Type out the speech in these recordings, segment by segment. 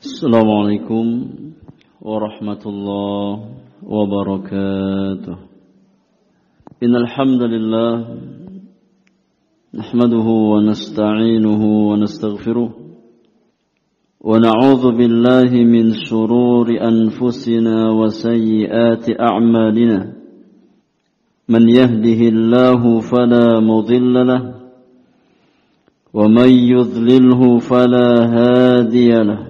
السلام عليكم ورحمة الله وبركاته. إن الحمد لله نحمده ونستعينه ونستغفره ونعوذ بالله من شرور أنفسنا وسيئات أعمالنا. من يهده الله فلا مضل له ومن يضلله فلا هادي له.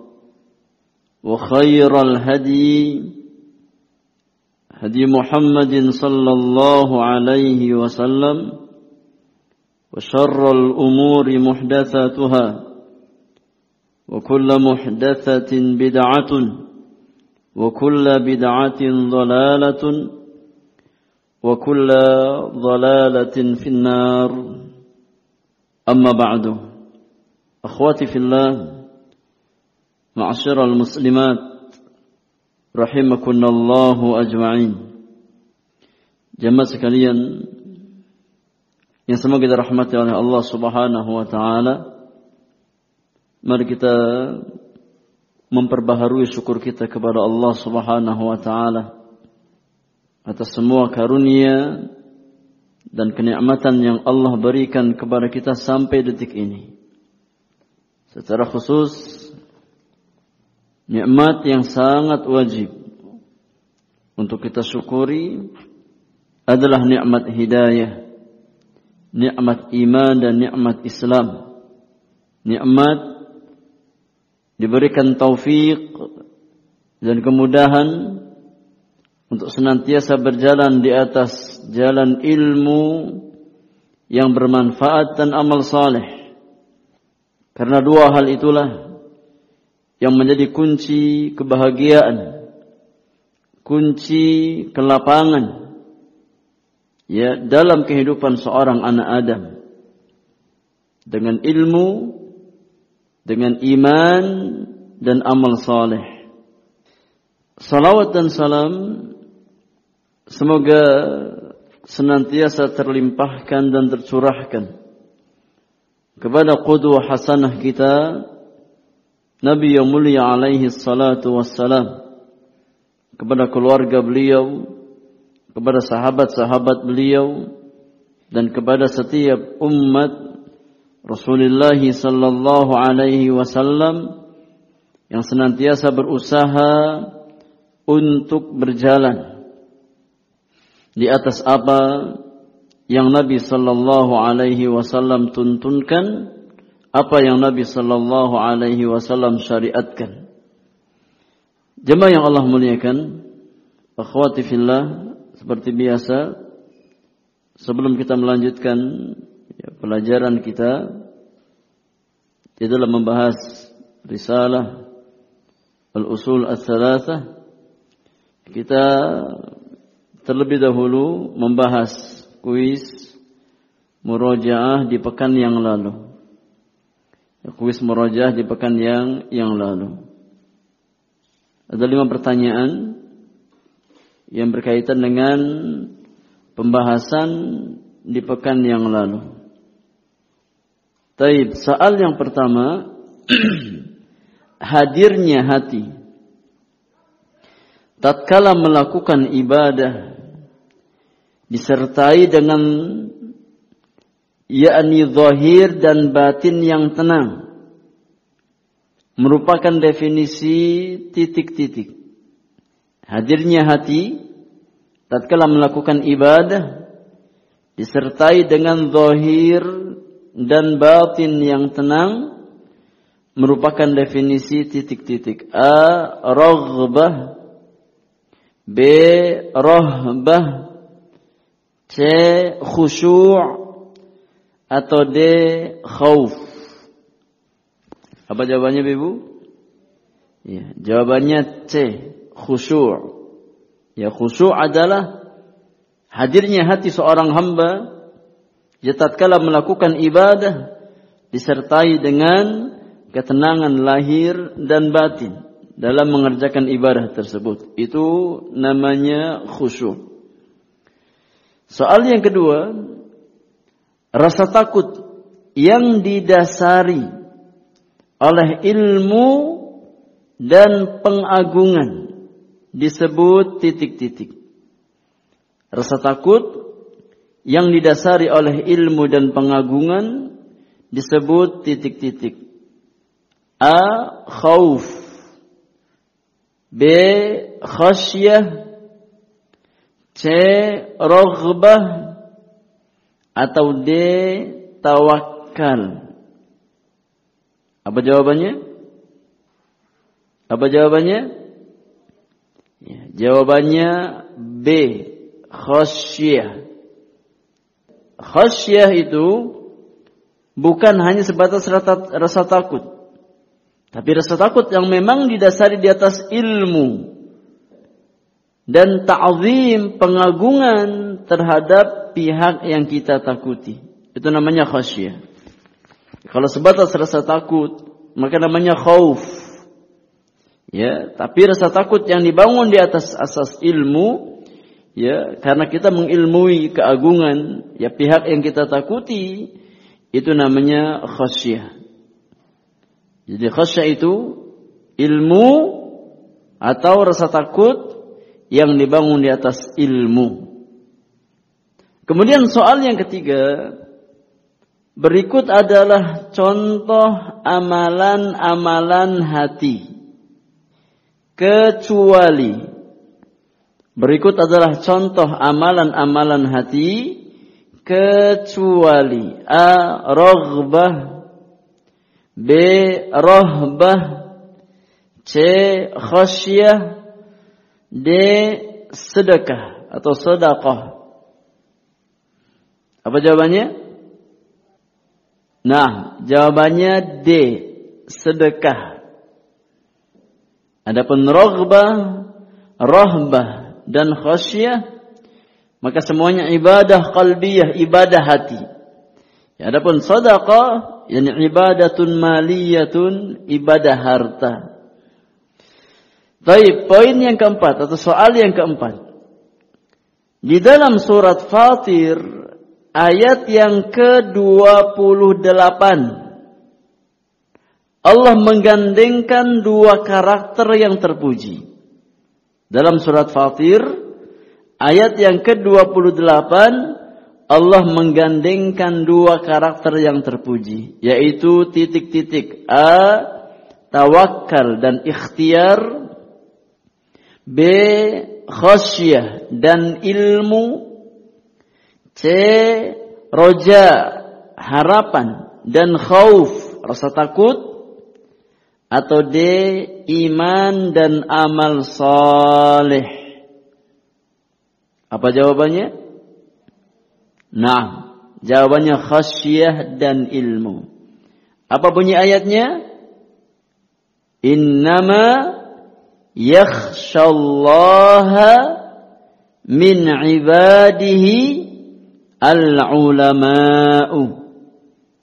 وخير الهدي هدي محمد صلى الله عليه وسلم وشر الأمور محدثاتها وكل محدثة بدعة وكل بدعة ضلالة وكل ضلالة في النار. أما بعد أخواتي في الله Ma'asyiral muslimat rahimakunallahu ajma'in. Jemaah sekalian yang semoga dirahmati oleh Allah Subhanahu wa taala. Mari kita memperbaharui syukur kita kepada Allah Subhanahu wa taala atas semua karunia dan kenikmatan yang Allah berikan kepada kita sampai detik ini. Secara khusus nikmat yang sangat wajib untuk kita syukuri adalah nikmat hidayah, nikmat iman dan nikmat Islam. Nikmat diberikan taufik dan kemudahan untuk senantiasa berjalan di atas jalan ilmu yang bermanfaat dan amal saleh. Karena dua hal itulah yang menjadi kunci kebahagiaan, kunci kelapangan ya dalam kehidupan seorang anak Adam. Dengan ilmu, dengan iman dan amal saleh. Salawat dan salam semoga senantiasa terlimpahkan dan tercurahkan kepada qudwah hasanah kita Nabi yang mulia alaihi salatu wassalam kepada keluarga beliau, kepada sahabat-sahabat beliau dan kepada setiap umat Rasulullah sallallahu alaihi wasallam yang senantiasa berusaha untuk berjalan di atas apa yang Nabi sallallahu alaihi wasallam tuntunkan apa yang Nabi sallallahu alaihi wasallam syariatkan. Jemaah yang Allah muliakan, akhwati fillah, seperti biasa sebelum kita melanjutkan ya, pelajaran kita di dalam membahas risalah al-usul ats-tsalatsah kita terlebih dahulu membahas kuis murojaah di pekan yang lalu kuis merojah di pekan yang yang lalu. Ada lima pertanyaan yang berkaitan dengan pembahasan di pekan yang lalu. Taib, soal yang pertama hadirnya hati tatkala melakukan ibadah disertai dengan yakni zahir dan batin yang tenang merupakan definisi titik-titik. Hadirnya hati tatkala melakukan ibadah disertai dengan zahir dan batin yang tenang merupakan definisi titik-titik. A raghbah B rahbah C khusyu' atau D khauf. Apa jawabannya Ibu? Ya, jawabannya C, khusyuk. Ya, khusyuk adalah hadirnya hati seorang hamba ya tatkala melakukan ibadah disertai dengan ketenangan lahir dan batin dalam mengerjakan ibadah tersebut. Itu namanya khusyuk. Soal yang kedua, rasa takut yang didasari oleh ilmu dan pengagungan disebut titik-titik. Rasa takut yang didasari oleh ilmu dan pengagungan disebut titik-titik. A. Khauf B. Khasyah C. Raghbah atau D. Tawakal. Apa jawabannya? Apa jawabannya? Ya, jawabannya B. Khasyah. Khasyah itu bukan hanya sebatas rasa, rasa takut. Tapi rasa takut yang memang didasari di atas ilmu. Dan ta'zim pengagungan terhadap pihak yang kita takuti. Itu namanya khasyah. Kalau sebatas rasa takut, maka namanya khauf. Ya, tapi rasa takut yang dibangun di atas asas ilmu, ya, karena kita mengilmui keagungan ya pihak yang kita takuti, itu namanya khasyah. Jadi khasyah itu ilmu atau rasa takut yang dibangun di atas ilmu. Kemudian soal yang ketiga, Berikut adalah contoh amalan-amalan hati. Kecuali berikut adalah contoh amalan-amalan hati kecuali a raghbah b rahbah c khasyah d sedekah atau sedekah. Apa jawabannya? Nah, jawabannya D, sedekah. Adapun raghbah, rahbah dan khasyah maka semuanya ibadah qalbiyah, ibadah hati. Adapun sedekah yakni ibadatun maliyatun, ibadah harta. Baik, poin yang keempat atau soal yang keempat. Di dalam surat Fatir ayat yang ke-28. Allah menggandengkan dua karakter yang terpuji. Dalam surat Fatir, ayat yang ke-28, Allah menggandengkan dua karakter yang terpuji. Yaitu titik-titik. A. Tawakal dan ikhtiar. B. Khasyah dan ilmu C. Roja, harapan dan khauf, rasa takut. Atau D. Iman dan amal saleh. Apa jawabannya? Nah, jawabannya khasyah dan ilmu. Apa bunyi ayatnya? Innama yakhshallaha min ibadihi al-ulama'u.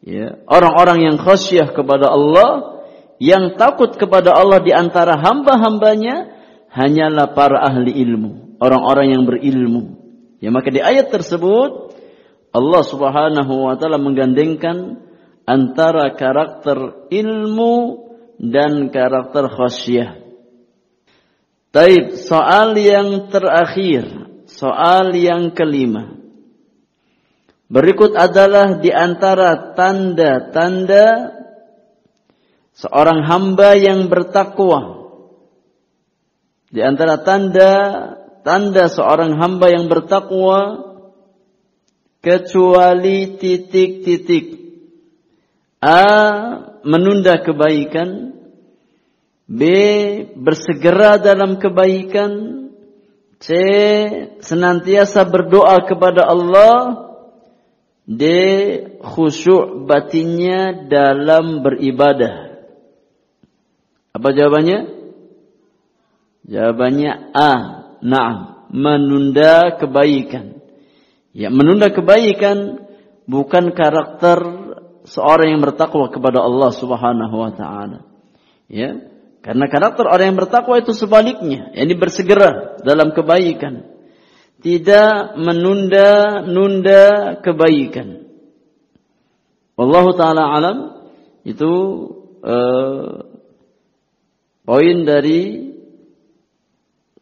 Ya, orang-orang yang khasyah kepada Allah, yang takut kepada Allah di antara hamba-hambanya hanyalah para ahli ilmu, orang-orang yang berilmu. Ya maka di ayat tersebut Allah Subhanahu wa taala menggandengkan antara karakter ilmu dan karakter khasyah. Taib, soal yang terakhir, soal yang kelima. Berikut adalah di antara tanda-tanda seorang hamba yang bertakwa. Di antara tanda tanda seorang hamba yang bertakwa kecuali titik-titik A menunda kebaikan B bersegera dalam kebaikan. C senantiasa berdoa kepada Allah. D khusyuk batinnya dalam beribadah. Apa jawabannya? Jawabannya A Naam. Menunda kebaikan. Ya menunda kebaikan bukan karakter seorang yang bertakwa kepada Allah Subhanahu wa taala. Ya. Karena karakter orang yang bertakwa itu sebaliknya, yakni bersegera dalam kebaikan. Tidak menunda-nunda kebaikan. Allah taala alam itu uh, poin dari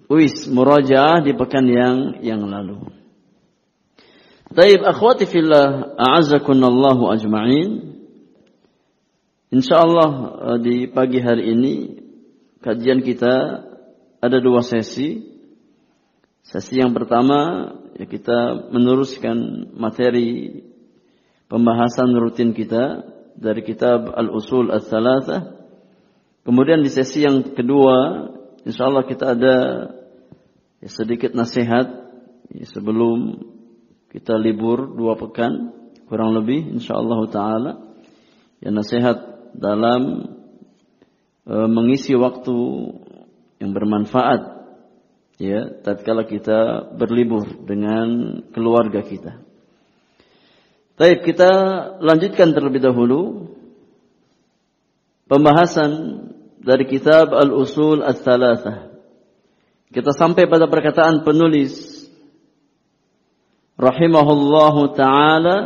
kuis murajaah di pekan yang yang lalu. Taib akhwati fillah a'azzakunallahu ajma'in. Insyaallah eh, di pagi hari ini kajian kita ada dua sesi. Sesi yang pertama ya kita meneruskan materi pembahasan rutin kita dari kitab Al-Usul Ats-Tsalatsah. Kemudian di sesi yang kedua insyaallah kita ada ya, sedikit nasihat ya, sebelum kita libur dua pekan kurang lebih insyaallah taala ya nasihat dalam e, mengisi waktu yang bermanfaat ya tatkala kita berlibur dengan keluarga kita. Baik, kita lanjutkan terlebih dahulu pembahasan dari kitab Al-Usul Ats-Tsalatsah. Kita sampai pada perkataan penulis rahimahullahu taala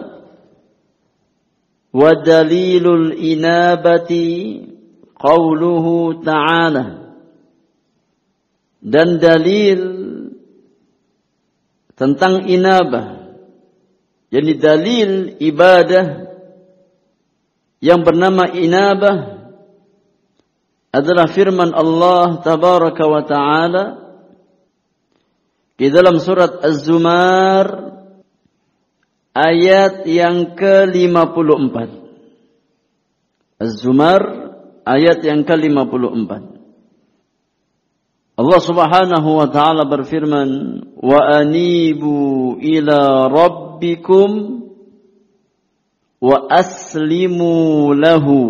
wa dalilul inabati qauluhu ta'ala dan dalil tentang inabah yakni dalil ibadah yang bernama inabah adalah firman Allah tabaraka wa taala di dalam surat Az-Zumar ayat yang ke-54. Az-Zumar ayat yang ke-54. Allah Subhanahu wa taala berfirman, "Wa anibu ila rabbikum wa aslimu lahu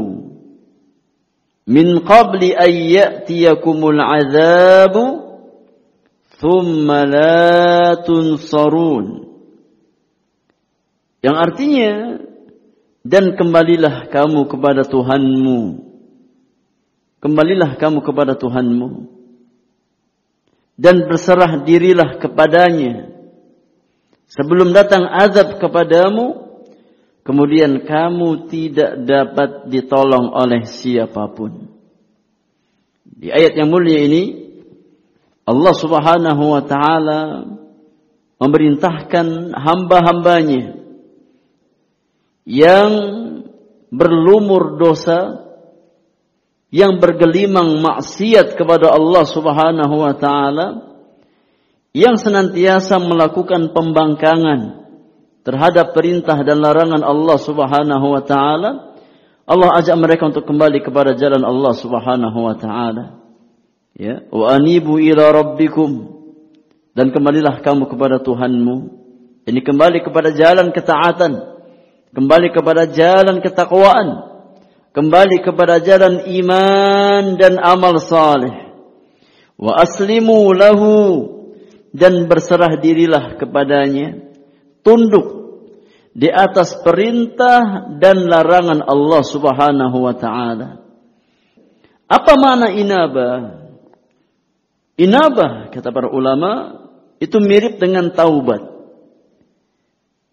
min qabli an ya'tiyakumul 'adzabu thumma la tunsarun." Yang artinya dan kembalilah kamu kepada Tuhanmu. Kembalilah kamu kepada Tuhanmu. Dan berserah dirilah kepadanya. Sebelum datang azab kepadamu, kemudian kamu tidak dapat ditolong oleh siapa pun. Di ayat yang mulia ini, Allah subhanahu wa ta'ala memerintahkan hamba-hambanya yang berlumur dosa, yang bergelimang maksiat kepada Allah Subhanahu wa taala, yang senantiasa melakukan pembangkangan terhadap perintah dan larangan Allah Subhanahu wa taala, Allah ajak mereka untuk kembali kepada jalan Allah Subhanahu wa taala. Ya, wa anibu ila rabbikum dan kembalilah kamu kepada Tuhanmu. Ini kembali kepada jalan ketaatan kembali kepada jalan ketakwaan, kembali kepada jalan iman dan amal saleh. Wa aslimu lahu dan berserah dirilah kepadanya, tunduk di atas perintah dan larangan Allah Subhanahu wa taala. Apa makna inabah? Inabah kata para ulama itu mirip dengan taubat.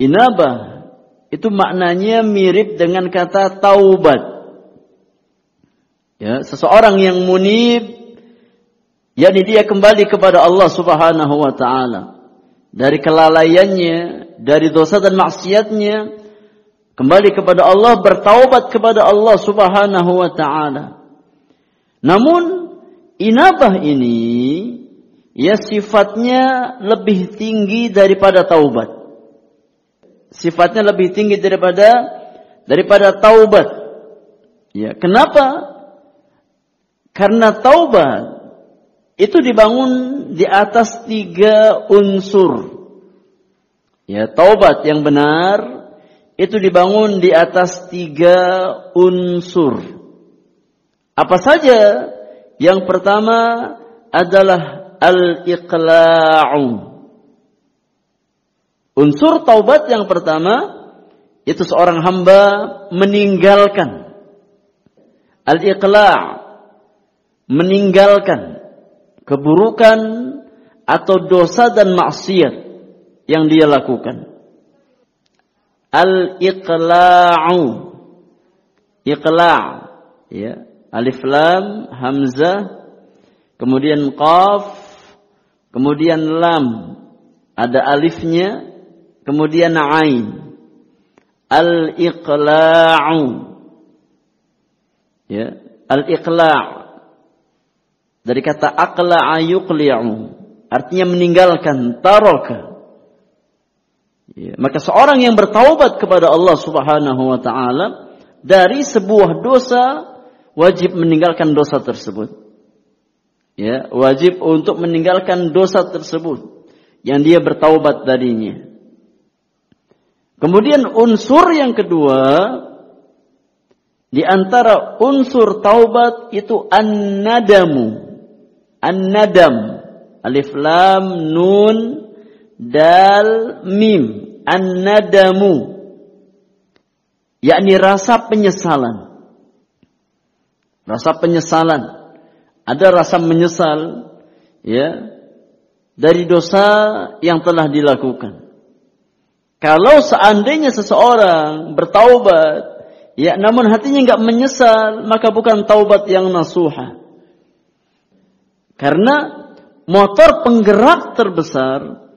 Inabah itu maknanya mirip dengan kata taubat. Ya, seseorang yang munib yakni dia kembali kepada Allah Subhanahu wa taala dari kelalaiannya, dari dosa dan maksiatnya, kembali kepada Allah, bertaubat kepada Allah Subhanahu wa taala. Namun inabah ini ya sifatnya lebih tinggi daripada taubat. Sifatnya lebih tinggi daripada daripada taubat. Ya, kenapa? Karena taubat itu dibangun di atas tiga unsur. Ya, taubat yang benar itu dibangun di atas tiga unsur. Apa saja? Yang pertama adalah al-iqla'u. Unsur taubat yang pertama itu seorang hamba meninggalkan al-iqla' meninggalkan keburukan atau dosa dan maksiat yang dia lakukan. Al-iqla'u. Iqla' ya. Alif lam hamzah kemudian qaf kemudian lam ada alifnya kemudian ain. Al-iqla'u. Ya, al-iqla' Dari kata aqla ayuqli'u. Artinya meninggalkan taraka. Ya, maka seorang yang bertaubat kepada Allah Subhanahu wa taala dari sebuah dosa wajib meninggalkan dosa tersebut. Ya, wajib untuk meninggalkan dosa tersebut yang dia bertaubat darinya. Kemudian unsur yang kedua di antara unsur taubat itu an-nadamu. An-nadam. Alif lam nun dal mim. An-nadamu. Yakni rasa penyesalan. Rasa penyesalan. Ada rasa menyesal ya dari dosa yang telah dilakukan. Kalau seandainya seseorang bertaubat, ya namun hatinya nggak menyesal, maka bukan taubat yang nasuha. Karena motor penggerak terbesar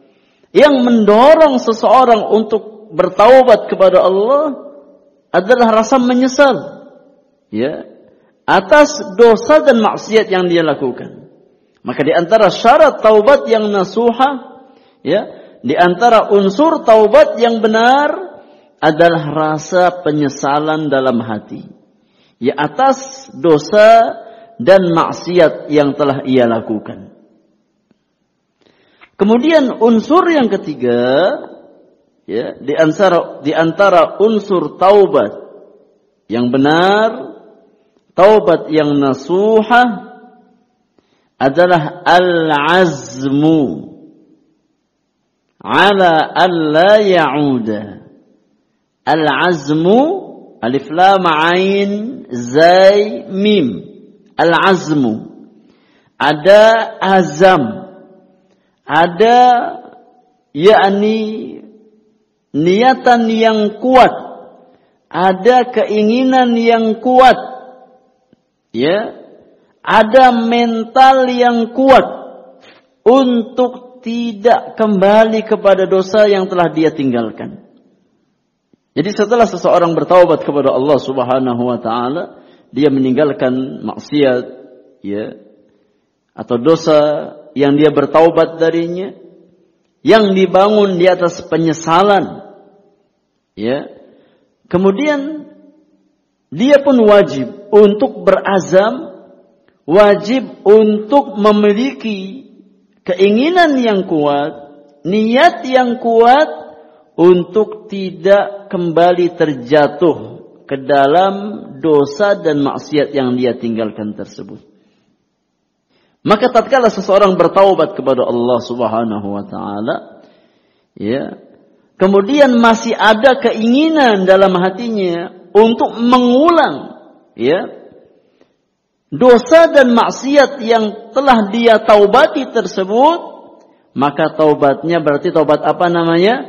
yang mendorong seseorang untuk bertaubat kepada Allah adalah rasa menyesal ya atas dosa dan maksiat yang dia lakukan. Maka di antara syarat taubat yang nasuha ya di antara unsur taubat yang benar adalah rasa penyesalan dalam hati. Ya atas dosa dan maksiat yang telah ia lakukan. Kemudian unsur yang ketiga ya di antara di antara unsur taubat yang benar, taubat yang nasuha adalah al-azmu ala alla ya'uda. Al-azmu alif lam ain zai mim al-azmu. Ada azam. Ada yakni niatan yang kuat. Ada keinginan yang kuat. Ya. Ada mental yang kuat untuk tidak kembali kepada dosa yang telah dia tinggalkan. Jadi setelah seseorang bertaubat kepada Allah Subhanahu wa taala, dia meninggalkan maksiat ya atau dosa yang dia bertaubat darinya yang dibangun di atas penyesalan ya. Kemudian dia pun wajib untuk berazam wajib untuk memiliki keinginan yang kuat niat yang kuat untuk tidak kembali terjatuh ke dalam dosa dan maksiat yang dia tinggalkan tersebut. Maka tatkala seseorang bertaubat kepada Allah Subhanahu wa taala, ya, kemudian masih ada keinginan dalam hatinya untuk mengulang, ya, dosa dan maksiat yang telah dia taubati tersebut, maka taubatnya berarti taubat apa namanya?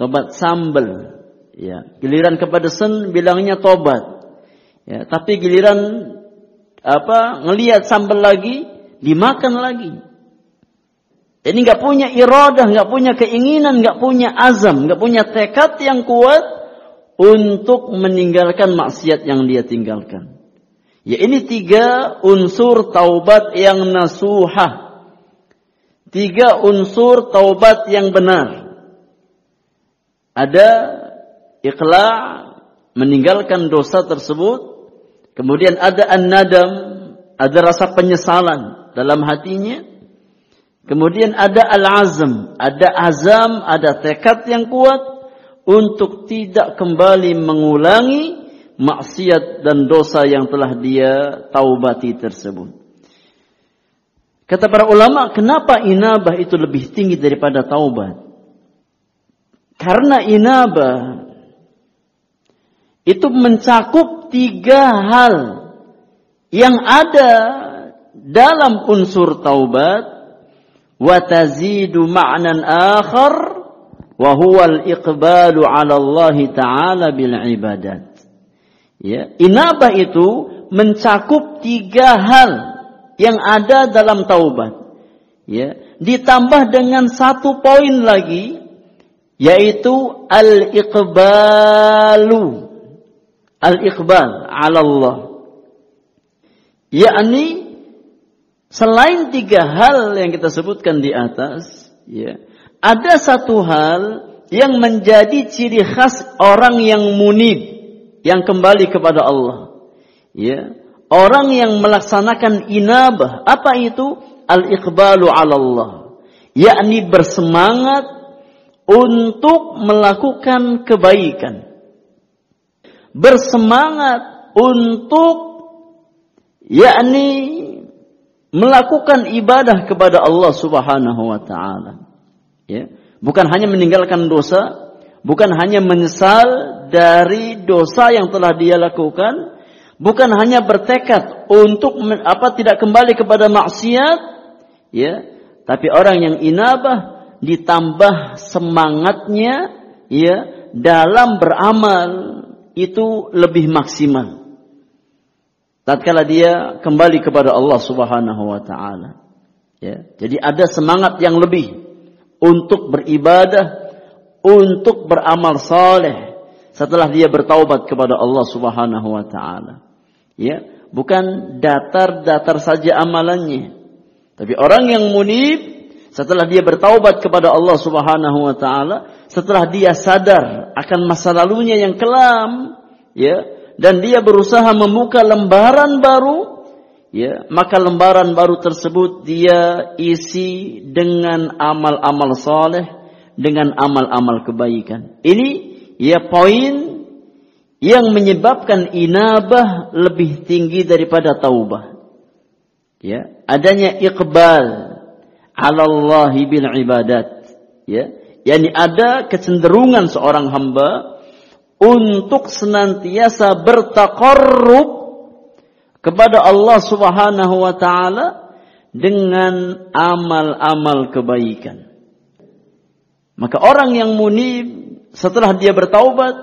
Taubat sambel. Ya, giliran kepada sen bilangnya taubat. Ya, tapi giliran apa ngelihat sambel lagi dimakan lagi. Jadi nggak punya iradah, nggak punya keinginan, nggak punya azam, nggak punya tekad yang kuat untuk meninggalkan maksiat yang dia tinggalkan. Ya ini tiga unsur taubat yang nasuhah. Tiga unsur taubat yang benar. Ada ikhla' meninggalkan dosa tersebut. Kemudian ada an-nadam, ada rasa penyesalan dalam hatinya. Kemudian ada al-azam, ada azam, ada tekad yang kuat untuk tidak kembali mengulangi maksiat dan dosa yang telah dia taubati tersebut. Kata para ulama, kenapa inabah itu lebih tinggi daripada taubat? Karena inabah itu mencakup tiga hal yang ada dalam unsur taubat wa tazidu ma'nan akhar wa huwa al-iqbalu 'ala Allah taala bil ibadat. Ya, inabah itu mencakup tiga hal yang ada dalam taubat. Ya, ditambah dengan satu poin lagi yaitu al-iqbalu. Al-iqbal 'ala Allah. Yakni selain tiga hal yang kita sebutkan di atas, ya, ada satu hal yang menjadi ciri khas orang yang munib yang kembali kepada Allah. Ya. Orang yang melaksanakan inabah, apa itu? Al-iqbalu 'ala Allah. Yakni bersemangat untuk melakukan kebaikan. Bersemangat untuk yakni melakukan ibadah kepada Allah Subhanahu wa taala. Ya. Bukan hanya meninggalkan dosa, bukan hanya menyesal dari dosa yang telah dia lakukan, bukan hanya bertekad untuk apa tidak kembali kepada maksiat, ya, tapi orang yang inabah ditambah semangatnya ya dalam beramal itu lebih maksimal. Tatkala dia kembali kepada Allah Subhanahu wa taala. Ya, jadi ada semangat yang lebih untuk beribadah untuk beramal saleh setelah dia bertaubat kepada Allah Subhanahu wa taala. Ya, bukan datar-datar saja amalannya. Tapi orang yang munib setelah dia bertaubat kepada Allah Subhanahu wa taala, setelah dia sadar akan masa lalunya yang kelam, ya, dan dia berusaha membuka lembaran baru, ya, maka lembaran baru tersebut dia isi dengan amal-amal saleh dengan amal-amal kebaikan. Ini ya poin yang menyebabkan inabah lebih tinggi daripada taubah. Ya, adanya iqbal ala Allah bil ibadat. Ya, yakni ada kecenderungan seorang hamba untuk senantiasa bertakarrub kepada Allah Subhanahu wa taala dengan amal-amal kebaikan. Maka orang yang munib setelah dia bertaubat,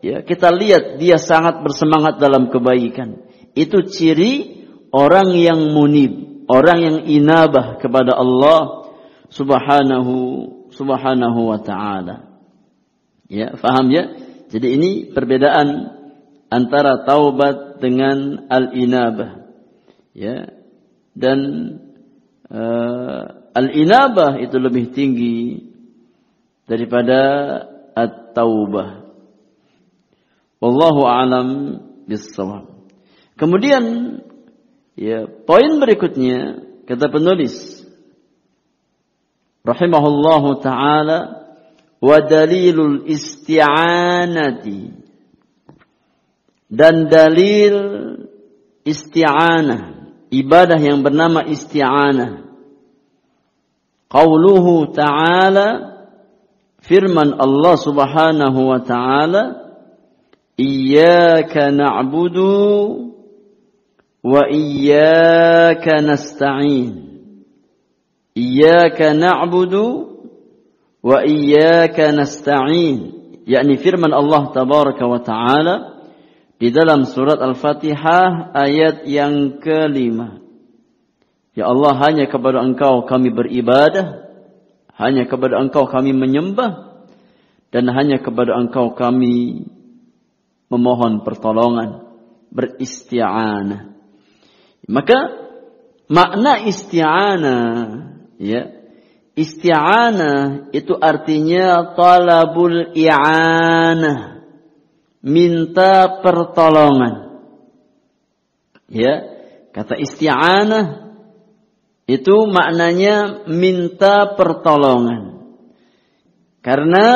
ya kita lihat dia sangat bersemangat dalam kebaikan. Itu ciri orang yang munib, orang yang inabah kepada Allah Subhanahu Subhanahu wa taala. Ya, faham ya? Jadi ini perbedaan antara taubat dengan al-inabah. Ya. Dan uh, al-inabah itu lebih tinggi daripada at-taubah. Wallahu alam bissawab. Kemudian ya poin berikutnya kata penulis rahimahullahu taala wa dalilul isti'anati. Dan dalil isti'anah ibadah yang bernama isti'anah. Qauluhu ta'ala firman Allah Subhanahu wa taala iyyaka na'budu wa iyyaka nasta'in. Iyyaka na'budu wa iyyaka nasta'in. Yakni firman Allah tabaraka wa taala di dalam surat Al-Fatihah ayat yang kelima. Ya Allah hanya kepada Engkau kami beribadah, hanya kepada Engkau kami menyembah, dan hanya kepada Engkau kami memohon pertolongan, beristi'anah. Maka makna isti'anah ya. Isti'anah itu artinya talabul i'anah minta pertolongan. Ya kata isti'anah itu maknanya minta pertolongan. Karena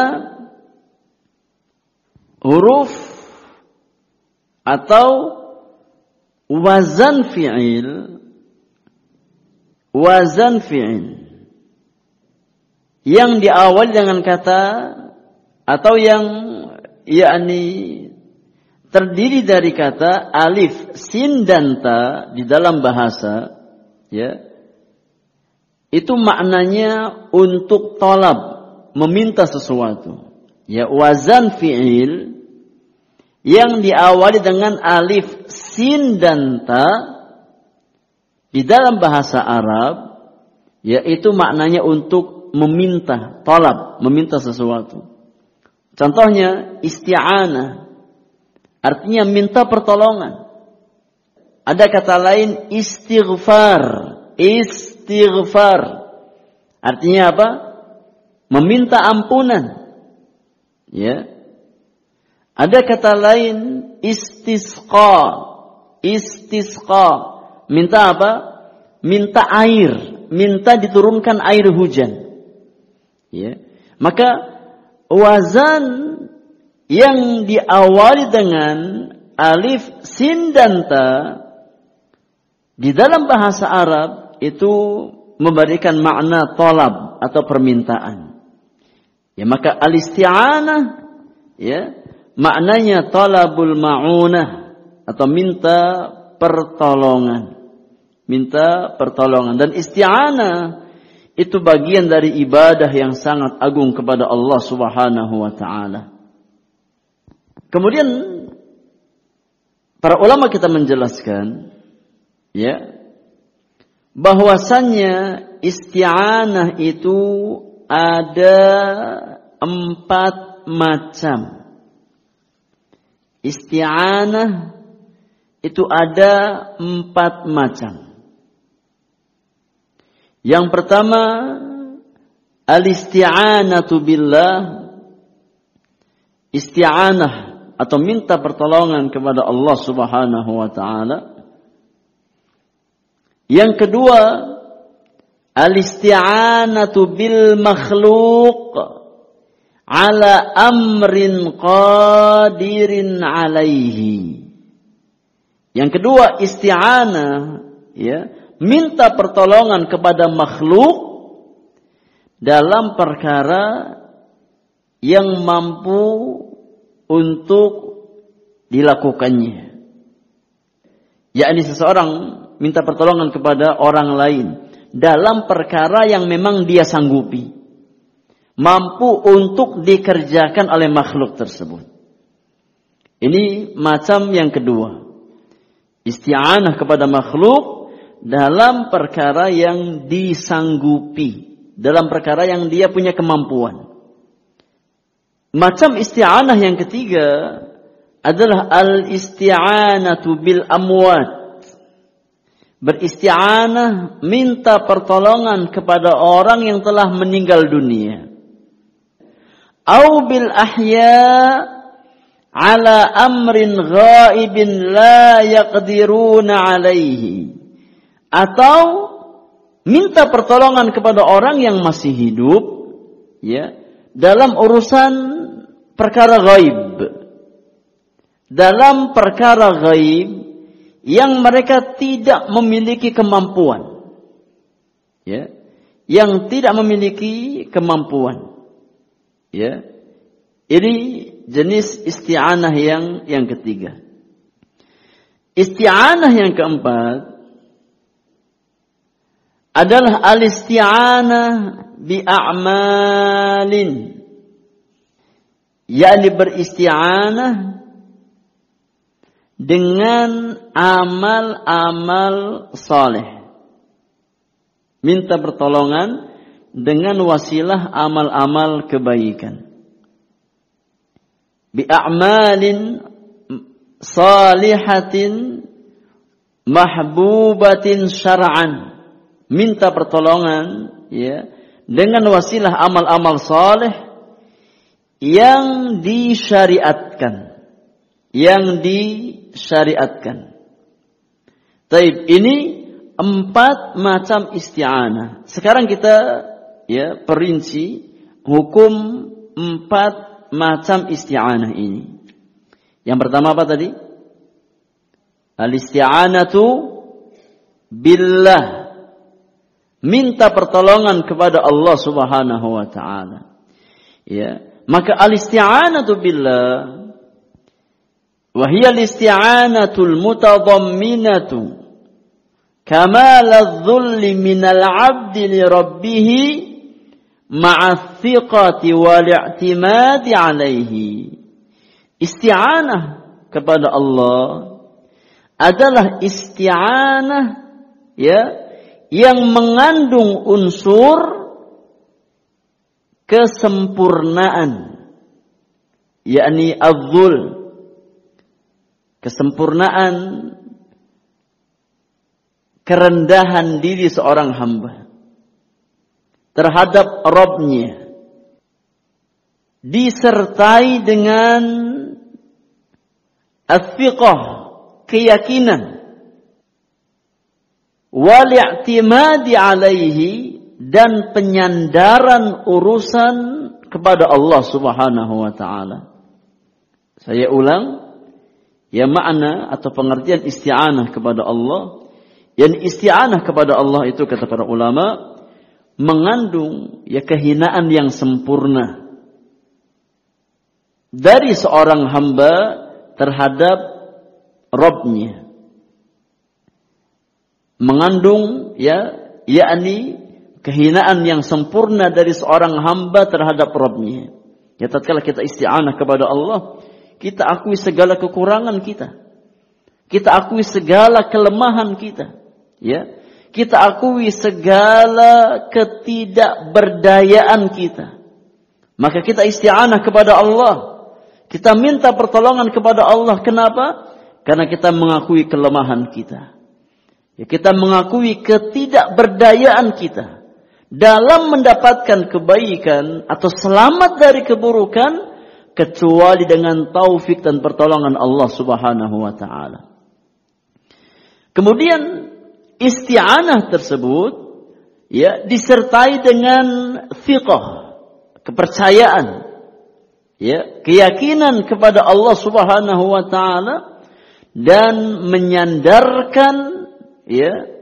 huruf atau wazan fi'il. Wazan fi'il. Yang diawali dengan kata atau yang yakni terdiri dari kata alif, sin dan ta di dalam bahasa ya. Itu maknanya untuk tolab meminta sesuatu. Ya wazan fi'il yang diawali dengan alif, sin dan ta di dalam bahasa Arab yaitu maknanya untuk meminta, tolab, meminta sesuatu. Contohnya isti'anah artinya minta pertolongan. Ada kata lain istighfar, istighfar. Artinya apa? Meminta ampunan. Ya. Ada kata lain istisqa, istisqa. Minta apa? Minta air, minta diturunkan air hujan. Ya. Maka wazan yang diawali dengan alif, sin dan ta di dalam bahasa Arab itu memberikan makna tolab atau permintaan. Ya maka al-isti'anah ya maknanya talabul ma'unah atau minta pertolongan. Minta pertolongan dan isti'anah itu bagian dari ibadah yang sangat agung kepada Allah Subhanahu wa taala. Kemudian para ulama kita menjelaskan ya bahwasannya isti'anah itu ada empat macam. Isti'anah itu ada empat macam. Yang pertama al-isti'anatu billah isti'anah atau minta pertolongan kepada Allah Subhanahu wa taala. Yang kedua al-isti'anatu bil makhluq ala amrin qadirin alaihi. Yang kedua isti'anah ya minta pertolongan kepada makhluk dalam perkara yang mampu untuk dilakukannya. Yakni seseorang minta pertolongan kepada orang lain dalam perkara yang memang dia sanggupi. Mampu untuk dikerjakan oleh makhluk tersebut. Ini macam yang kedua. Isti'anah kepada makhluk dalam perkara yang disanggupi, dalam perkara yang dia punya kemampuan. Macam isti'anah yang ketiga adalah al-isti'anatu bil amwat. Beristi'anah minta pertolongan kepada orang yang telah meninggal dunia. Au bil ahya ala amrin ghaibin la yaqdiruna alaihi. Atau minta pertolongan kepada orang yang masih hidup ya dalam urusan perkara gaib dalam perkara gaib yang mereka tidak memiliki kemampuan ya yang tidak memiliki kemampuan ya. Ini jenis isti'anah yang yang ketiga Isti'anah yang keempat adalah al-isti'anah bi'a'malin. yakni beristi'anah dengan amal-amal saleh. Minta pertolongan dengan wasilah amal-amal kebaikan. Bi'a'malin salihatin mahbubatin syar'an minta pertolongan ya dengan wasilah amal-amal saleh yang disyariatkan yang disyariatkan. Taib ini empat macam isti'anah. Sekarang kita ya perinci hukum empat macam isti'anah ini. Yang pertama apa tadi? Al-isti'anatu billah minta pertolongan kepada Allah Subhanahu wa taala. Ya, maka al-isti'anatu billah wa hiya al-isti'anatul mutadamminatu kamal adh-dhulli min al-'abd li ma'a thiqati wal i'timadi 'alaihi. Isti'anah kepada Allah adalah isti'anah ya yang mengandung unsur kesempurnaan yakni azul kesempurnaan kerendahan diri seorang hamba terhadap Robnya disertai dengan afiqah keyakinan wal i'timadi alaihi dan penyandaran urusan kepada Allah Subhanahu wa taala. Saya ulang, ya makna atau pengertian isti'anah kepada Allah. Yang isti'anah kepada Allah itu kata para ulama mengandung ya kehinaan yang sempurna dari seorang hamba terhadap Robnya mengandung ya yakni kehinaan yang sempurna dari seorang hamba terhadap Rabbnya. Ya tatkala kita isti'anah kepada Allah, kita akui segala kekurangan kita. Kita akui segala kelemahan kita. Ya. Kita akui segala ketidakberdayaan kita. Maka kita isti'anah kepada Allah. Kita minta pertolongan kepada Allah. Kenapa? Karena kita mengakui kelemahan kita. Ya, kita mengakui ketidakberdayaan kita dalam mendapatkan kebaikan atau selamat dari keburukan kecuali dengan taufik dan pertolongan Allah Subhanahu wa taala. Kemudian isti'anah tersebut ya disertai dengan fiqh, kepercayaan, ya, keyakinan kepada Allah Subhanahu wa taala dan menyandarkan ya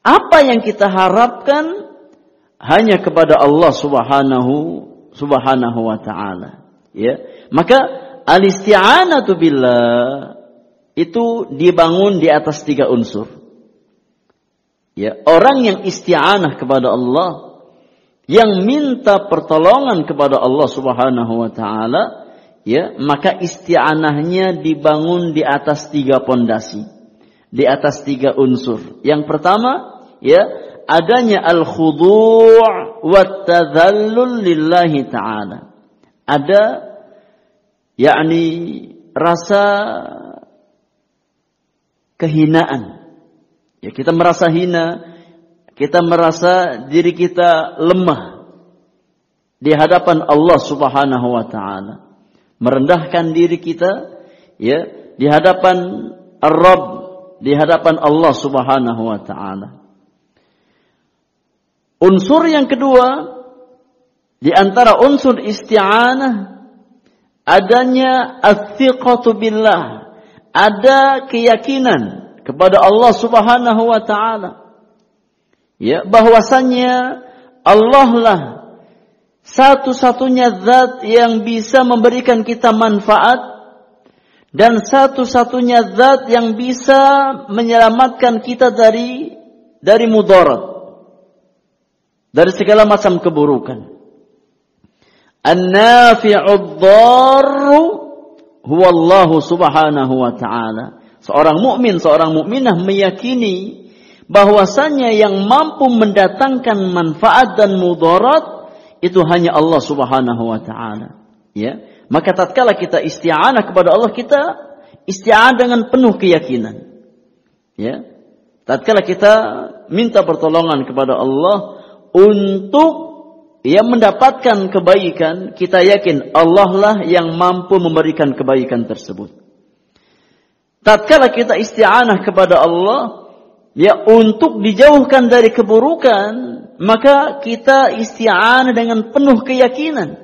apa yang kita harapkan hanya kepada Allah Subhanahu Subhanahu wa taala ya. Maka al-isti'anatu billah itu dibangun di atas tiga unsur ya orang yang isti'anah kepada Allah yang minta pertolongan kepada Allah Subhanahu wa taala ya maka isti'anahnya dibangun di atas tiga pondasi di atas tiga unsur. Yang pertama, ya, adanya al-khudu' wa tadhallul lillahi ta'ala. Ada yakni rasa kehinaan. Ya, kita merasa hina, kita merasa diri kita lemah di hadapan Allah Subhanahu wa taala. Merendahkan diri kita ya di hadapan Ar-Rabb di hadapan Allah Subhanahu wa taala. Unsur yang kedua di antara unsur isti'anah adanya ats billah, ada keyakinan kepada Allah Subhanahu wa taala. Ya, bahwasannya Allah lah satu-satunya zat yang bisa memberikan kita manfaat Dan satu-satunya zat yang bisa menyelamatkan kita dari dari mudarat. Dari segala macam keburukan. An-nafi'ud dharru huwa Allah Subhanahu wa taala. Seorang mukmin, seorang mukminah meyakini bahwasanya yang mampu mendatangkan manfaat dan mudarat itu hanya Allah Subhanahu wa taala. Ya. Maka tatkala kita isti'anah kepada Allah, kita isti'anah dengan penuh keyakinan. Ya. Tatkala kita minta pertolongan kepada Allah untuk yang mendapatkan kebaikan, kita yakin Allah lah yang mampu memberikan kebaikan tersebut. Tatkala kita isti'anah kepada Allah, ya untuk dijauhkan dari keburukan, maka kita isti'anah dengan penuh keyakinan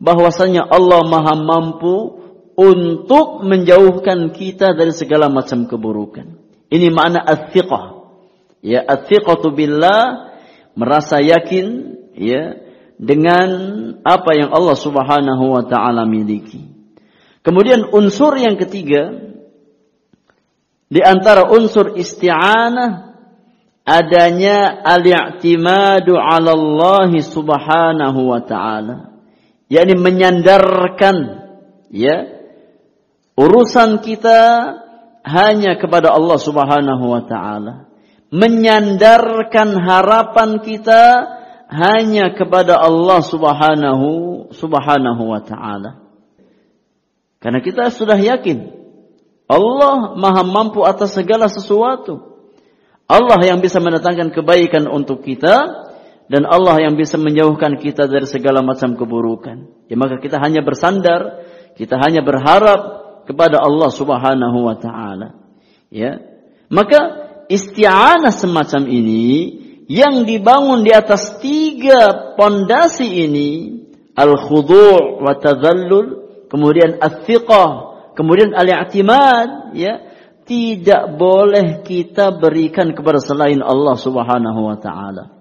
bahwasanya Allah Maha mampu untuk menjauhkan kita dari segala macam keburukan. Ini makna ats-thiqah. Ya, ats-thiqatu billah merasa yakin ya dengan apa yang Allah Subhanahu wa taala miliki. Kemudian unsur yang ketiga di antara unsur isti'anah adanya al-i'timadu 'ala Allah Subhanahu wa taala. yakni menyandarkan ya urusan kita hanya kepada Allah Subhanahu wa taala. Menyandarkan harapan kita hanya kepada Allah Subhanahu Subhanahu wa taala. Karena kita sudah yakin Allah Maha mampu atas segala sesuatu. Allah yang bisa mendatangkan kebaikan untuk kita dan Allah yang bisa menjauhkan kita dari segala macam keburukan. Ya maka kita hanya bersandar, kita hanya berharap kepada Allah Subhanahu wa taala. Ya. Maka isti'anah semacam ini yang dibangun di atas tiga pondasi ini al-khudu' wa tadhallul kemudian al-thiqah kemudian al-i'timad ya tidak boleh kita berikan kepada selain Allah Subhanahu wa taala.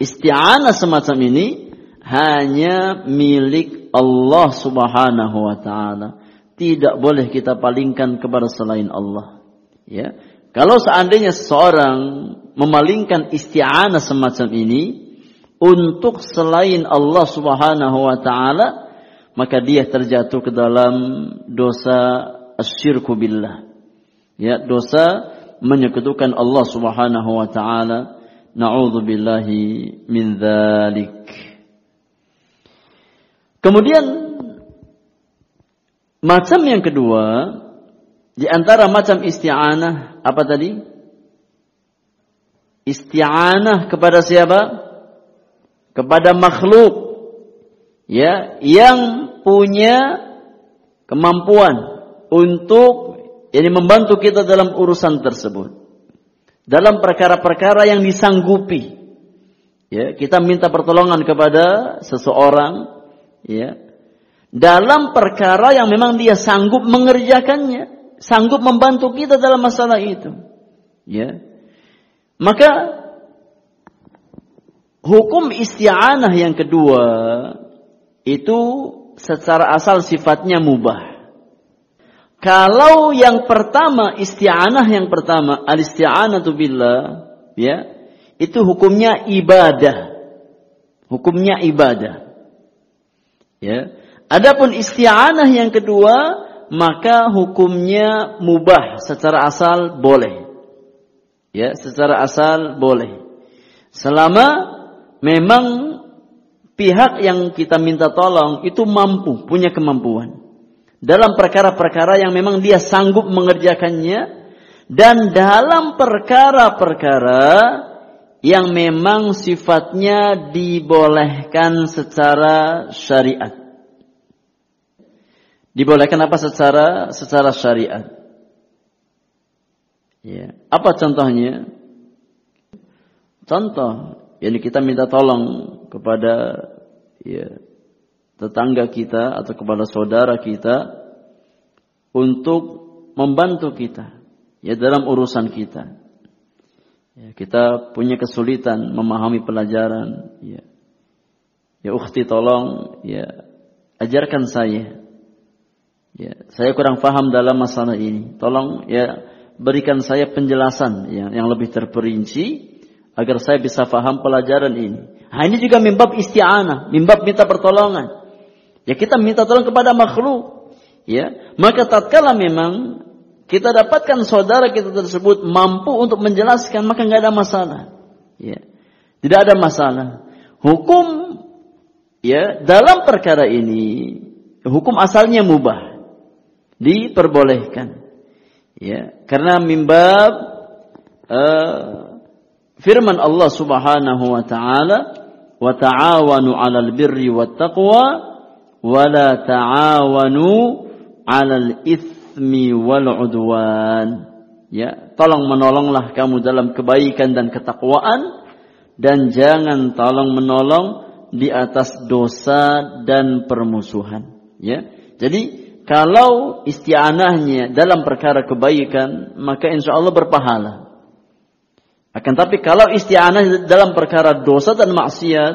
Isti'anah semacam ini hanya milik Allah Subhanahu wa taala. Tidak boleh kita palingkan kepada selain Allah ya. Kalau seandainya seorang memalingkan isti'anah semacam ini untuk selain Allah Subhanahu wa taala, maka dia terjatuh ke dalam dosa asyirku billah. Ya, dosa menyekutukan Allah Subhanahu wa taala. Na'udzubillahi min dzalik. Kemudian macam yang kedua di antara macam isti'anah apa tadi? Isti'anah kepada siapa? Kepada makhluk ya yang punya kemampuan untuk ini membantu kita dalam urusan tersebut. Dalam perkara-perkara yang disanggupi. Ya, kita minta pertolongan kepada seseorang ya. Dalam perkara yang memang dia sanggup mengerjakannya sanggup membantu kita dalam masalah itu. Ya. Maka hukum isti'anah yang kedua itu secara asal sifatnya mubah. Kalau yang pertama isti'anah yang pertama al isti'anatu billah ya itu hukumnya ibadah. Hukumnya ibadah. Ya. Adapun isti'anah yang kedua maka hukumnya mubah secara asal boleh. Ya, secara asal boleh. Selama memang pihak yang kita minta tolong itu mampu, punya kemampuan. Dalam perkara-perkara yang memang dia sanggup mengerjakannya dan dalam perkara-perkara yang memang sifatnya dibolehkan secara syariat. Dibolehkan apa secara secara syariat? Ya. Apa contohnya? Contoh, yang kita minta tolong kepada ya, tetangga kita atau kepada saudara kita untuk membantu kita ya dalam urusan kita. Ya, kita punya kesulitan memahami pelajaran. Ya, ya ukhti tolong ya ajarkan saya Ya, saya kurang paham dalam masalah ini. Tolong ya berikan saya penjelasan ya, yang lebih terperinci agar saya bisa paham pelajaran ini. Nah, ini juga mimbab isti'anah, mimbab minta pertolongan. Ya kita minta tolong kepada makhluk. Ya, maka tatkala memang kita dapatkan saudara kita tersebut mampu untuk menjelaskan maka nggak ada masalah. Ya. Tidak ada masalah. Hukum ya dalam perkara ini hukum asalnya mubah diperbolehkan ya karena mimbab uh, firman Allah Subhanahu wa taala wa ta'awanu 'alal birri wat taqwa wa la ta'awanu 'alal itsmi wal 'udwan ya tolong menolonglah kamu dalam kebaikan dan ketakwaan dan jangan tolong menolong di atas dosa dan permusuhan ya jadi kalau isti'anahnya dalam perkara kebaikan, maka insya Allah berpahala. Akan tapi kalau isti'anah dalam perkara dosa dan maksiat,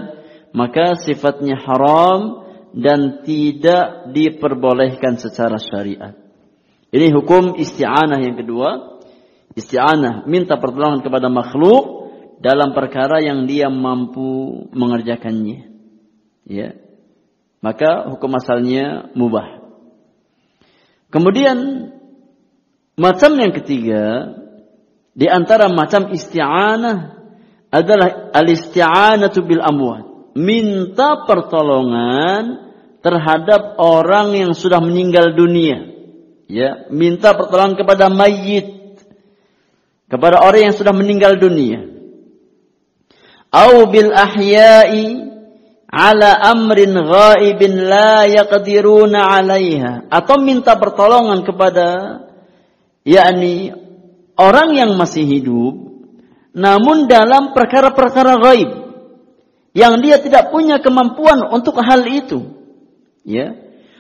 maka sifatnya haram dan tidak diperbolehkan secara syariat. Ini hukum isti'anah yang kedua. Isti'anah minta pertolongan kepada makhluk dalam perkara yang dia mampu mengerjakannya. Ya. Maka hukum asalnya mubah. Kemudian macam yang ketiga di antara macam isti'anah adalah al-isti'anatu bil amwat. Minta pertolongan terhadap orang yang sudah meninggal dunia. Ya, minta pertolongan kepada mayit. Kepada orang yang sudah meninggal dunia. Au bil ahya'i ala amrin ghaibin la yaqdiruna 'alaiha atau minta pertolongan kepada yakni orang yang masih hidup namun dalam perkara-perkara gaib yang dia tidak punya kemampuan untuk hal itu ya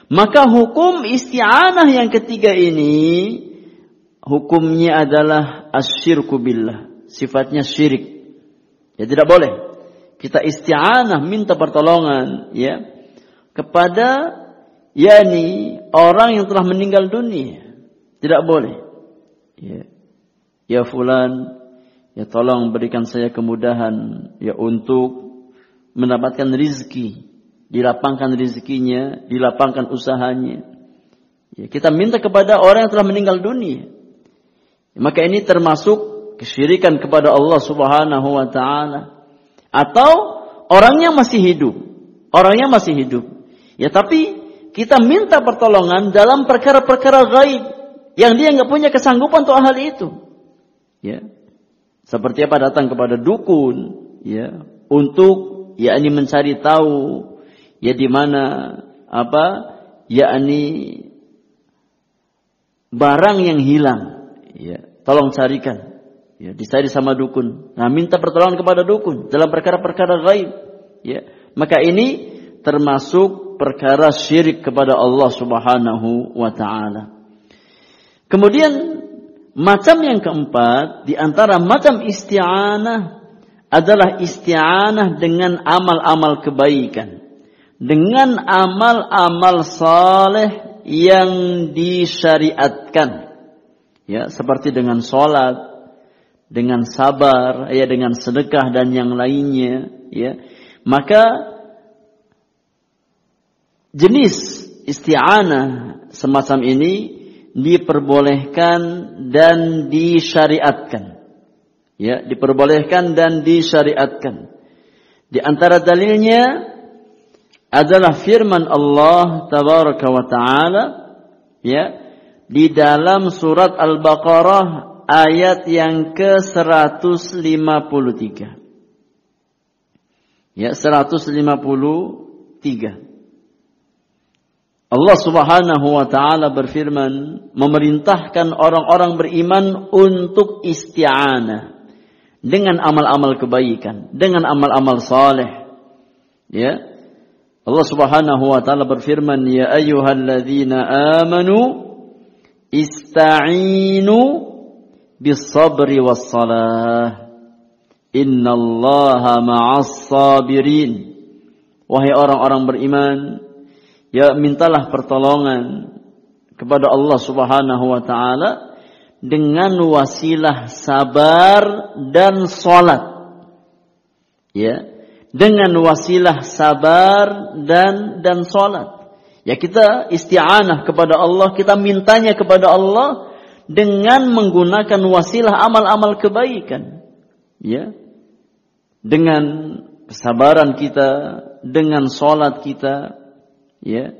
maka hukum isti'anah yang ketiga ini hukumnya adalah asyirku billah sifatnya syirik ya tidak boleh kita isti'anah minta pertolongan ya kepada yakni orang yang telah meninggal dunia. Tidak boleh. Ya. Ya fulan, ya tolong berikan saya kemudahan ya untuk mendapatkan rizki, dilapangkan rizkinya, dilapangkan usahanya. Ya, kita minta kepada orang yang telah meninggal dunia. Maka ini termasuk kesyirikan kepada Allah Subhanahu wa taala. Atau orangnya masih hidup. Orangnya masih hidup. Ya tapi kita minta pertolongan dalam perkara-perkara gaib yang dia nggak punya kesanggupan untuk hal itu. Ya. Seperti apa datang kepada dukun, ya, untuk yakni mencari tahu ya di mana apa yakni barang yang hilang, ya. Tolong carikan. Ya, dicari sama dukun. Nah, minta pertolongan kepada dukun dalam perkara-perkara gaib. Ya, maka ini termasuk perkara syirik kepada Allah Subhanahu wa taala. Kemudian macam yang keempat di antara macam isti'anah adalah isti'anah dengan amal-amal kebaikan. Dengan amal-amal saleh yang disyariatkan. Ya, seperti dengan sholat, dengan sabar, ya dengan sedekah dan yang lainnya, ya. Maka jenis isti'anah semacam ini diperbolehkan dan disyariatkan. Ya, diperbolehkan dan disyariatkan. Di antara dalilnya adalah firman Allah tabaraka wa taala ya di dalam surat Al-Baqarah ayat yang ke-153. Ya, 153. Allah Subhanahu wa taala berfirman memerintahkan orang-orang beriman untuk isti'anah dengan amal-amal kebaikan, dengan amal-amal saleh. Ya. Allah Subhanahu wa taala berfirman, "Ya ayyuhalladzina amanu ista'inu bisabri wassalah. Innallaha ma'as sabirin. Wahai orang-orang beriman, ya mintalah pertolongan kepada Allah Subhanahu wa taala dengan wasilah sabar dan salat. Ya, dengan wasilah sabar dan dan salat. Ya kita isti'anah kepada Allah, kita mintanya kepada Allah dengan menggunakan wasilah amal-amal kebaikan. Ya. Dengan kesabaran kita, dengan salat kita, ya.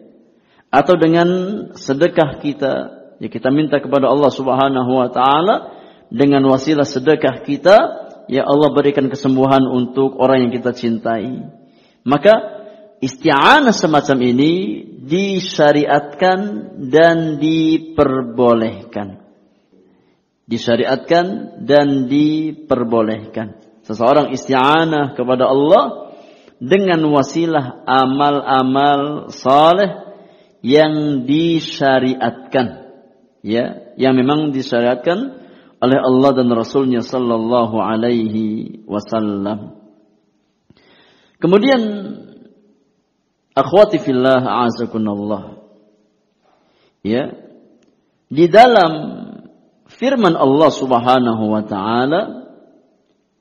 Atau dengan sedekah kita. Ya kita minta kepada Allah Subhanahu wa taala dengan wasilah sedekah kita ya Allah berikan kesembuhan untuk orang yang kita cintai. Maka isti'anah semacam ini disyariatkan dan diperbolehkan. Disyariatkan dan diperbolehkan. Seseorang isti'anah kepada Allah dengan wasilah amal-amal saleh yang disyariatkan. Ya yang memang disyariatkan oleh Allah dan Rasulnya sallallahu alaihi wasallam. Kemudian akhwati fillah a'azakunallah ya di dalam firman Allah Subhanahu wa taala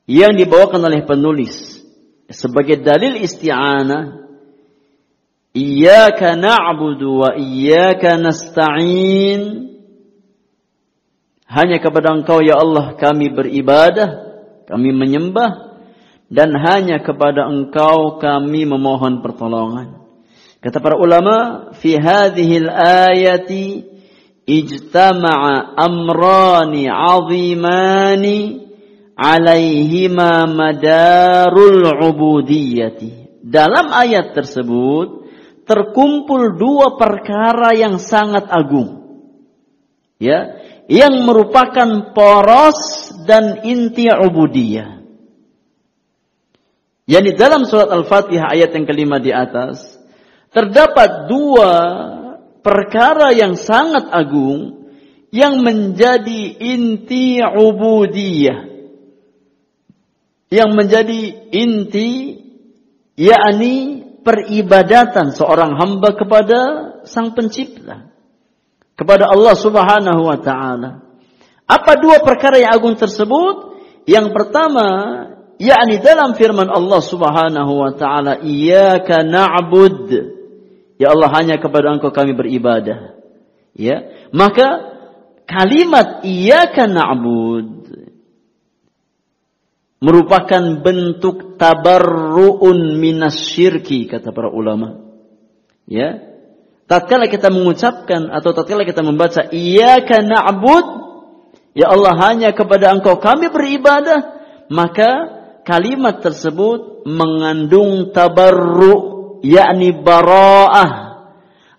yang dibawakan oleh penulis sebagai dalil isti'anah Iyyaka na'budu wa iyyaka nasta'in. Hanya kepada Engkau ya Allah kami beribadah, kami menyembah dan hanya kepada Engkau kami memohon pertolongan. Kata para ulama, fi hadhihi al-ayati ijtama'a amrani 'azimani 'alaihima madarul 'ubudiyyati. Dalam ayat tersebut terkumpul dua perkara yang sangat agung. Ya, yang merupakan poros dan inti ubudiyah. Yani dalam surat Al-Fatihah ayat yang kelima di atas terdapat dua perkara yang sangat agung yang menjadi inti ubudiyah. Yang menjadi inti yakni peribadatan seorang hamba kepada Sang Pencipta, kepada Allah Subhanahu wa taala. Apa dua perkara yang agung tersebut? Yang pertama, yakni dalam firman Allah Subhanahu wa taala, "Iyyaka na'bud." Ya Allah, hanya kepada Engkau kami beribadah. Ya. Maka kalimat iyyaka na'bud merupakan bentuk tabarruun minas syirki kata para ulama. Ya. Tatkala kita mengucapkan atau tatkala kita membaca iyyaka na'bud ya Allah hanya kepada Engkau kami beribadah maka kalimat tersebut mengandung tabarru yakni bara'ah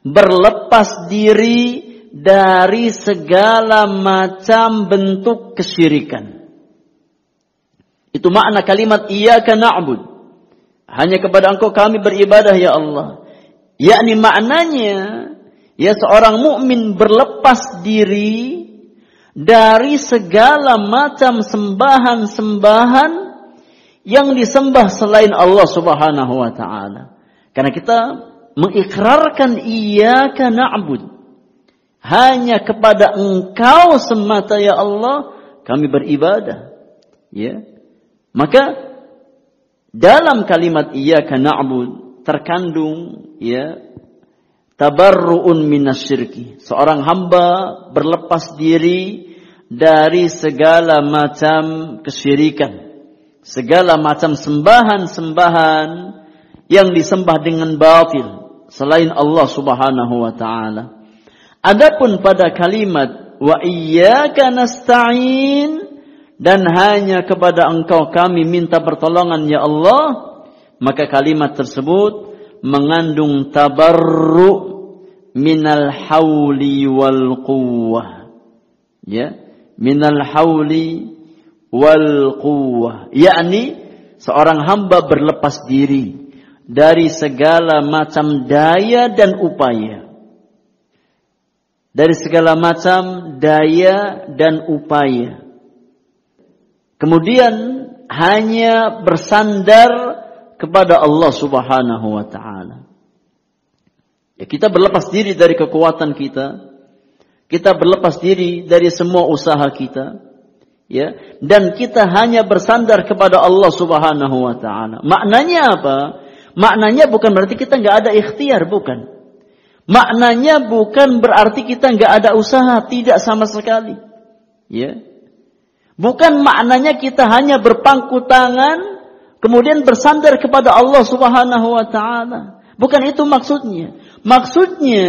berlepas diri dari segala macam bentuk kesyirikan. Itu makna kalimat iyyaka na'bud. Hanya kepada Engkau kami beribadah ya Allah. Yakni maknanya ya seorang mukmin berlepas diri dari segala macam sembahan-sembahan yang disembah selain Allah Subhanahu wa taala. Karena kita mengikrarkan iyyaka na'bud. Hanya kepada Engkau semata ya Allah kami beribadah. Ya. Maka dalam kalimat iyyaka na'bud terkandung ya tabarruun minasyirki. Seorang hamba berlepas diri dari segala macam kesyirikan. Segala macam sembahan-sembahan yang disembah dengan batil selain Allah Subhanahu wa taala. Adapun pada kalimat wa iyyaka nasta'in dan hanya kepada engkau kami minta pertolongan ya Allah maka kalimat tersebut mengandung tabarru minal hauli wal quwwah. Ya minal hauli wal quwwah. Yakni seorang hamba berlepas diri dari segala macam daya dan upaya. Dari segala macam daya dan upaya Kemudian hanya bersandar kepada Allah Subhanahu wa taala. Ya, kita berlepas diri dari kekuatan kita, Kita berlepas diri dari semua usaha kita. Ya, dan kita hanya bersandar kepada Allah Subhanahu wa taala. Maknanya apa? Maknanya bukan berarti kita nggak ada ikhtiar, bukan. Maknanya bukan berarti kita nggak ada usaha, tidak sama sekali. Ya. Bukan maknanya kita hanya berpangku tangan kemudian bersandar kepada Allah Subhanahu wa taala. Bukan itu maksudnya. Maksudnya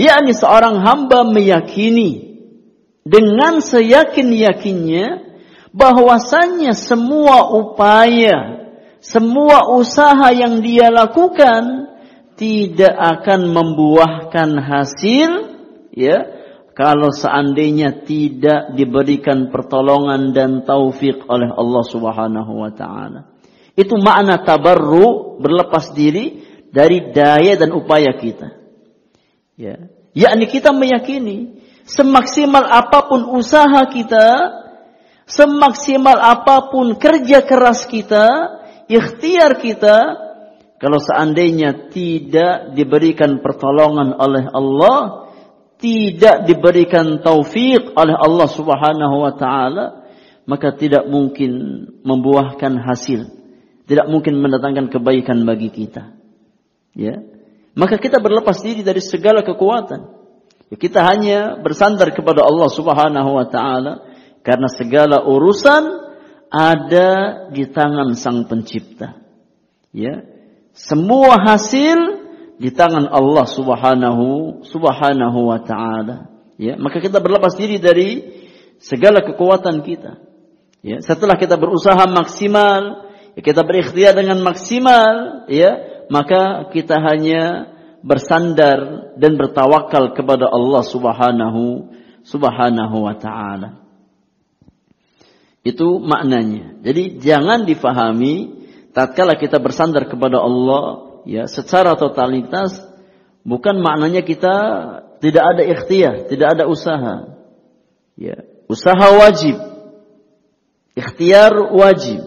yakni seorang hamba meyakini dengan seyakin-yakinnya bahwasannya semua upaya, semua usaha yang dia lakukan tidak akan membuahkan hasil ya kalau seandainya tidak diberikan pertolongan dan taufik oleh Allah Subhanahu wa taala. Itu makna tabarru berlepas diri dari daya dan upaya kita. Ya, yakni kita meyakini semaksimal apa pun usaha kita, semaksimal apa pun kerja keras kita, ikhtiar kita, kalau seandainya tidak diberikan pertolongan oleh Allah, tidak diberikan taufik oleh Allah Subhanahu wa taala, maka tidak mungkin membuahkan hasil. Tidak mungkin mendatangkan kebaikan bagi kita. Ya. Maka kita berlepas diri dari segala kekuatan. Ya, kita hanya bersandar kepada Allah Subhanahu wa taala karena segala urusan ada di tangan Sang Pencipta. Ya, semua hasil di tangan Allah Subhanahu Subhanahu wa taala. Ya, maka kita berlepas diri dari segala kekuatan kita. Ya, setelah kita berusaha maksimal, ya, kita berikhtiar dengan maksimal, ya, maka kita hanya bersandar dan bertawakal kepada Allah Subhanahu Subhanahu wa taala. Itu maknanya. Jadi jangan difahami tatkala kita bersandar kepada Allah ya secara totalitas bukan maknanya kita tidak ada ikhtiar, tidak ada usaha. Ya, usaha wajib. Ikhtiar wajib.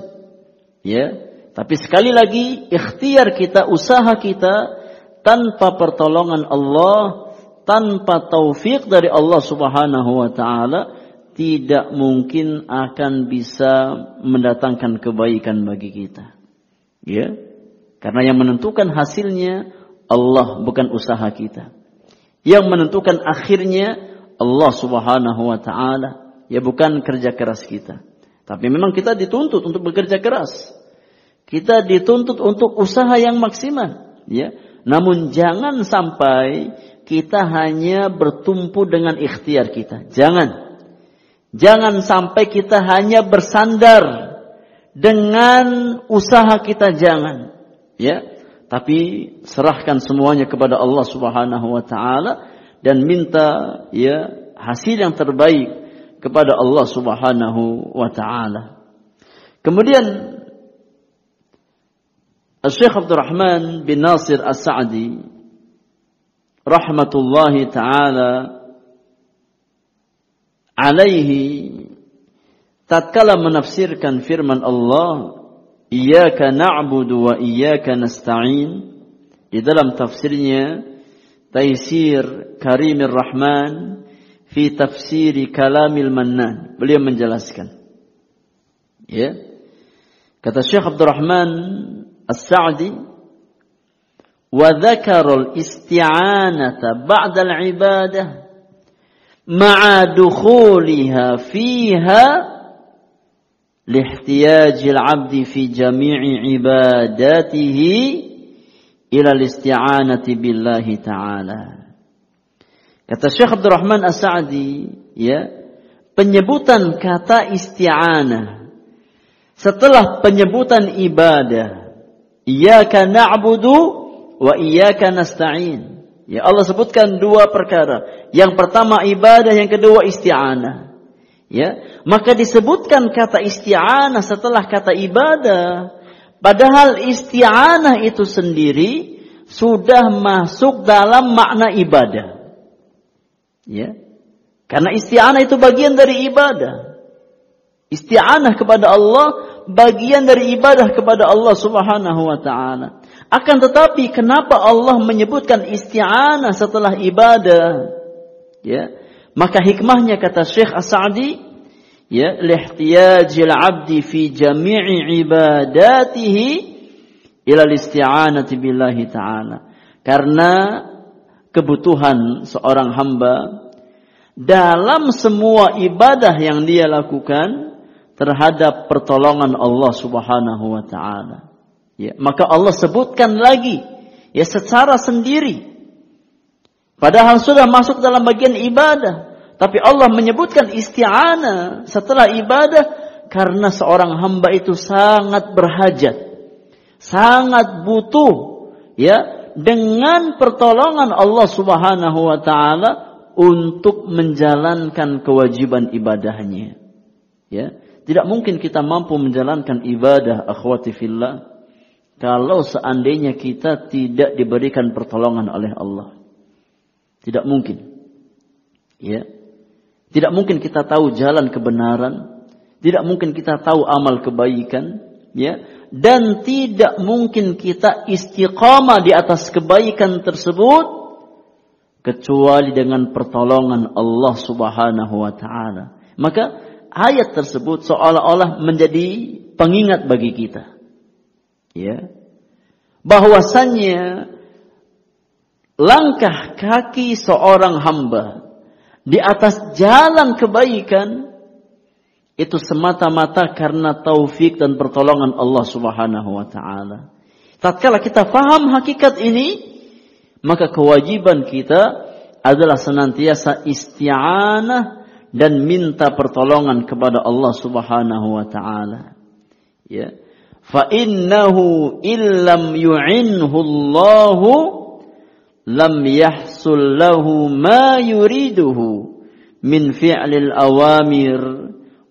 Ya. Tapi sekali lagi ikhtiar kita, usaha kita tanpa pertolongan Allah, tanpa taufik dari Allah Subhanahu wa taala tidak mungkin akan bisa mendatangkan kebaikan bagi kita. Ya. Karena yang menentukan hasilnya Allah bukan usaha kita. Yang menentukan akhirnya Allah Subhanahu wa taala, ya bukan kerja keras kita. Tapi memang kita dituntut untuk bekerja keras. Kita dituntut untuk usaha yang maksimal, ya. Namun jangan sampai kita hanya bertumpu dengan ikhtiar kita. Jangan. Jangan sampai kita hanya bersandar dengan usaha kita jangan ya tapi serahkan semuanya kepada Allah Subhanahu wa taala dan minta ya hasil yang terbaik kepada Allah Subhanahu wa taala. Kemudian Syekh Abdul Rahman bin Nasir As-Sa'di rahmatullahi taala alaihi tatkala menafsirkan firman Allah Iyyaka na'budu wa iyyaka nasta'in di dalam tafsirnya Taisir Karimir Rahman fi tafsiri Kalamil Mannan beliau menjelaskan ya kata Syekh Abdul Rahman As-Sa'di wa dzakara al-isti'anata ba'da al-ibadah ma'a dukhuliha fiha lihtiyajil abdi fi jami'i ibadatihi ila الاستعانة billahi ta'ala. Kata Syekh Abdul Rahman As-Sa'di, ya, penyebutan kata isti'anah setelah penyebutan ibadah, iyyaka na'budu wa iyyaka nasta'in. Ya Allah sebutkan dua perkara. Yang pertama ibadah, yang kedua isti'anah ya. Maka disebutkan kata isti'anah setelah kata ibadah. Padahal isti'anah itu sendiri sudah masuk dalam makna ibadah. Ya. Karena isti'anah itu bagian dari ibadah. Isti'anah kepada Allah bagian dari ibadah kepada Allah Subhanahu wa taala. Akan tetapi kenapa Allah menyebutkan isti'anah setelah ibadah? Ya Maka hikmahnya kata Syekh As-Sa'di, ya, lihtiyajil 'abdi fi jami'i ibadatihi ila isti'anati billahi ta'ala. Karena kebutuhan seorang hamba dalam semua ibadah yang dia lakukan terhadap pertolongan Allah Subhanahu wa taala. Ya, maka Allah sebutkan lagi ya secara sendiri. Padahal sudah masuk dalam bagian ibadah, tapi Allah menyebutkan isti'anah setelah ibadah karena seorang hamba itu sangat berhajat, sangat butuh ya dengan pertolongan Allah Subhanahu wa taala untuk menjalankan kewajiban ibadahnya. Ya, tidak mungkin kita mampu menjalankan ibadah akhwati fillah kalau seandainya kita tidak diberikan pertolongan oleh Allah. Tidak mungkin. Ya. Tidak mungkin kita tahu jalan kebenaran, tidak mungkin kita tahu amal kebaikan, ya. Dan tidak mungkin kita istiqamah di atas kebaikan tersebut kecuali dengan pertolongan Allah Subhanahu wa taala. Maka ayat tersebut seolah-olah menjadi pengingat bagi kita. Ya. Bahwasannya langkah kaki seorang hamba di atas jalan kebaikan itu semata-mata karena taufik dan pertolongan Allah Subhanahu wa taala. Tatkala kita faham hakikat ini, maka kewajiban kita adalah senantiasa isti'anah dan minta pertolongan kepada Allah Subhanahu wa taala. Ya. Fa innahu illam yu'inhu Allah lam yahsul lahu ma yuriduhu min fi'lil awamir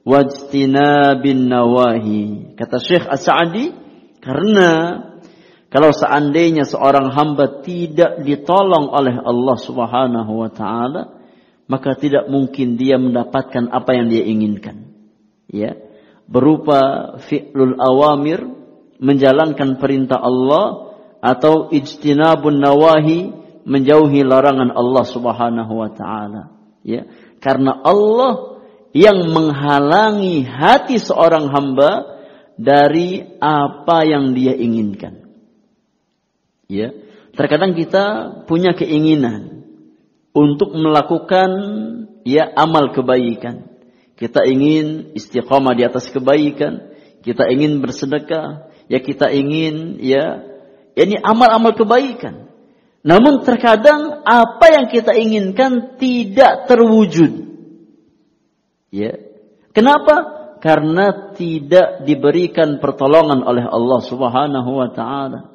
wajtinabin nawahi. Kata Syekh As-Sa'di, karena kalau seandainya seorang hamba tidak ditolong oleh Allah Subhanahu wa taala, maka tidak mungkin dia mendapatkan apa yang dia inginkan. Ya, berupa fi'lul awamir, menjalankan perintah Allah atau ijtinabun nawahi, menjauhi larangan Allah Subhanahu wa taala. Ya, karena Allah yang menghalangi hati seorang hamba dari apa yang dia inginkan. Ya, terkadang kita punya keinginan untuk melakukan ya amal kebaikan. Kita ingin istiqamah di atas kebaikan, kita ingin bersedekah, ya kita ingin ya ini amal-amal kebaikan. Namun terkadang apa yang kita inginkan tidak terwujud. Ya. Kenapa? Karena tidak diberikan pertolongan oleh Allah Subhanahu wa taala.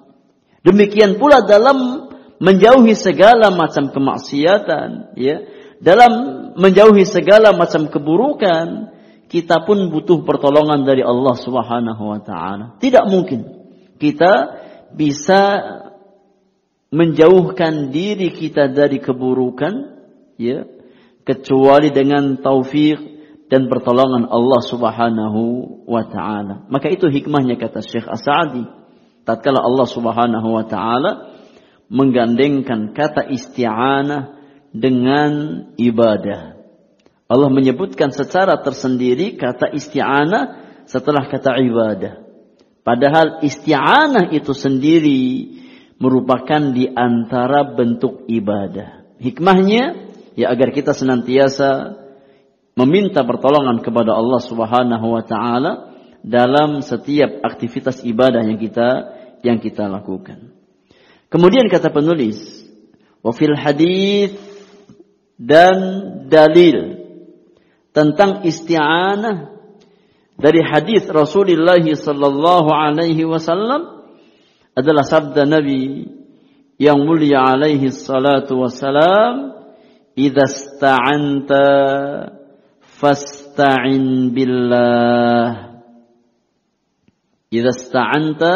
Demikian pula dalam menjauhi segala macam kemaksiatan, ya, dalam menjauhi segala macam keburukan, kita pun butuh pertolongan dari Allah Subhanahu wa taala. Tidak mungkin kita bisa menjauhkan diri kita dari keburukan, ya, kecuali dengan taufik dan pertolongan Allah Subhanahu wa taala. Maka itu hikmahnya kata Syekh As-Sa'di. Tatkala Allah Subhanahu wa taala menggandengkan kata isti'anah dengan ibadah. Allah menyebutkan secara tersendiri kata isti'anah setelah kata ibadah. Padahal isti'anah itu sendiri merupakan di antara bentuk ibadah. Hikmahnya ya agar kita senantiasa meminta pertolongan kepada Allah Subhanahu wa taala dalam setiap aktivitas ibadah yang kita yang kita lakukan. Kemudian kata penulis, wafil hadis dan dalil tentang isti'anah dari hadis Rasulullah sallallahu alaihi wasallam adalah sabda Nabi yang mulia alaihi salatu wassalam idza sta'anta fasta'in billah idza sta'anta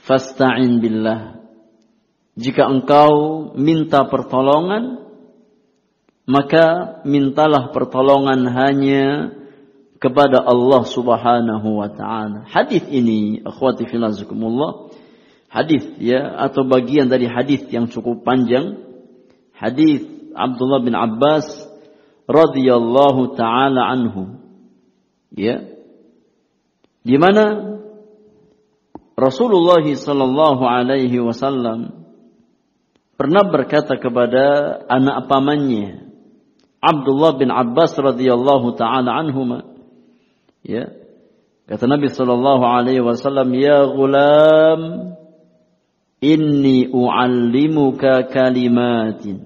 fasta'in billah jika engkau minta pertolongan, maka mintalah pertolongan hanya kepada Allah Subhanahu wa taala. Hadis ini, akhwati filazukumullah, hadis ya atau bagian dari hadis yang cukup panjang. Hadis Abdullah bin Abbas radhiyallahu taala anhu. Ya. Di mana Rasulullah sallallahu alaihi wasallam pernah berkata kepada anak pamannya Abdullah bin Abbas radhiyallahu taala anhuma ya kata Nabi sallallahu alaihi wasallam ya gulam inni uallimuka kalimatin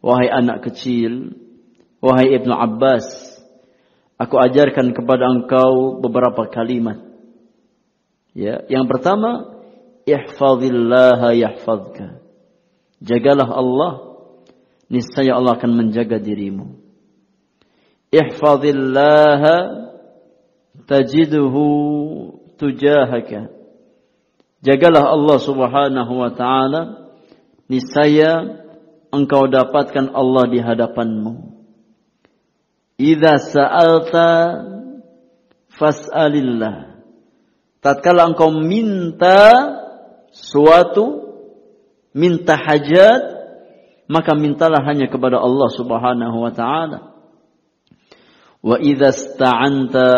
wahai anak kecil wahai Ibnu Abbas aku ajarkan kepada engkau beberapa kalimat ya yang pertama ihfazillaha yahfazka Jagalah Allah, niscaya Allah akan menjaga dirimu. Ihfazillaha tajiduhu tujahaka. Jagalah Allah Subhanahu wa taala, niscaya engkau dapatkan Allah di hadapanmu. Idza sa'alta fas'alillah. Tatkala engkau minta suatu minta hajat, maka mintalah hanya kepada Allah Subhanahu wa taala. Wa idza sta'anta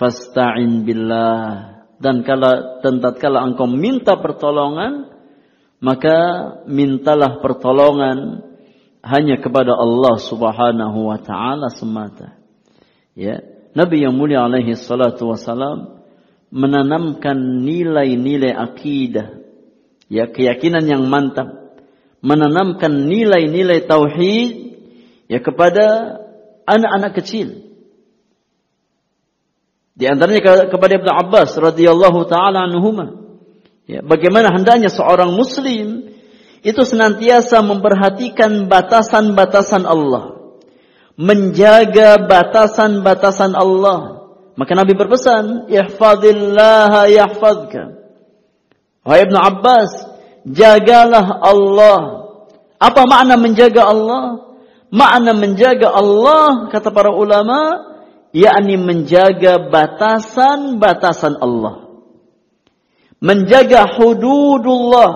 fasta'in billah. Dan kala tatkala engkau minta pertolongan, maka mintalah pertolongan hanya kepada Allah Subhanahu wa taala semata. Ya, Nabi yang mulia alaihi salatu wasalam menanamkan nilai-nilai akidah ya keyakinan yang mantap, menanamkan nilai-nilai tauhid ya kepada anak-anak kecil. Di antaranya kepada Ibnu Abbas radhiyallahu taala anhuma. Ya, bagaimana hendaknya seorang muslim itu senantiasa memperhatikan batasan-batasan Allah. Menjaga batasan-batasan Allah. Maka Nabi berpesan, "Ihfazillaha yahfazka." Wahai Ibn Abbas, jagalah Allah. Apa makna menjaga Allah? Makna menjaga Allah, kata para ulama, yakni menjaga batasan-batasan Allah. Menjaga hududullah,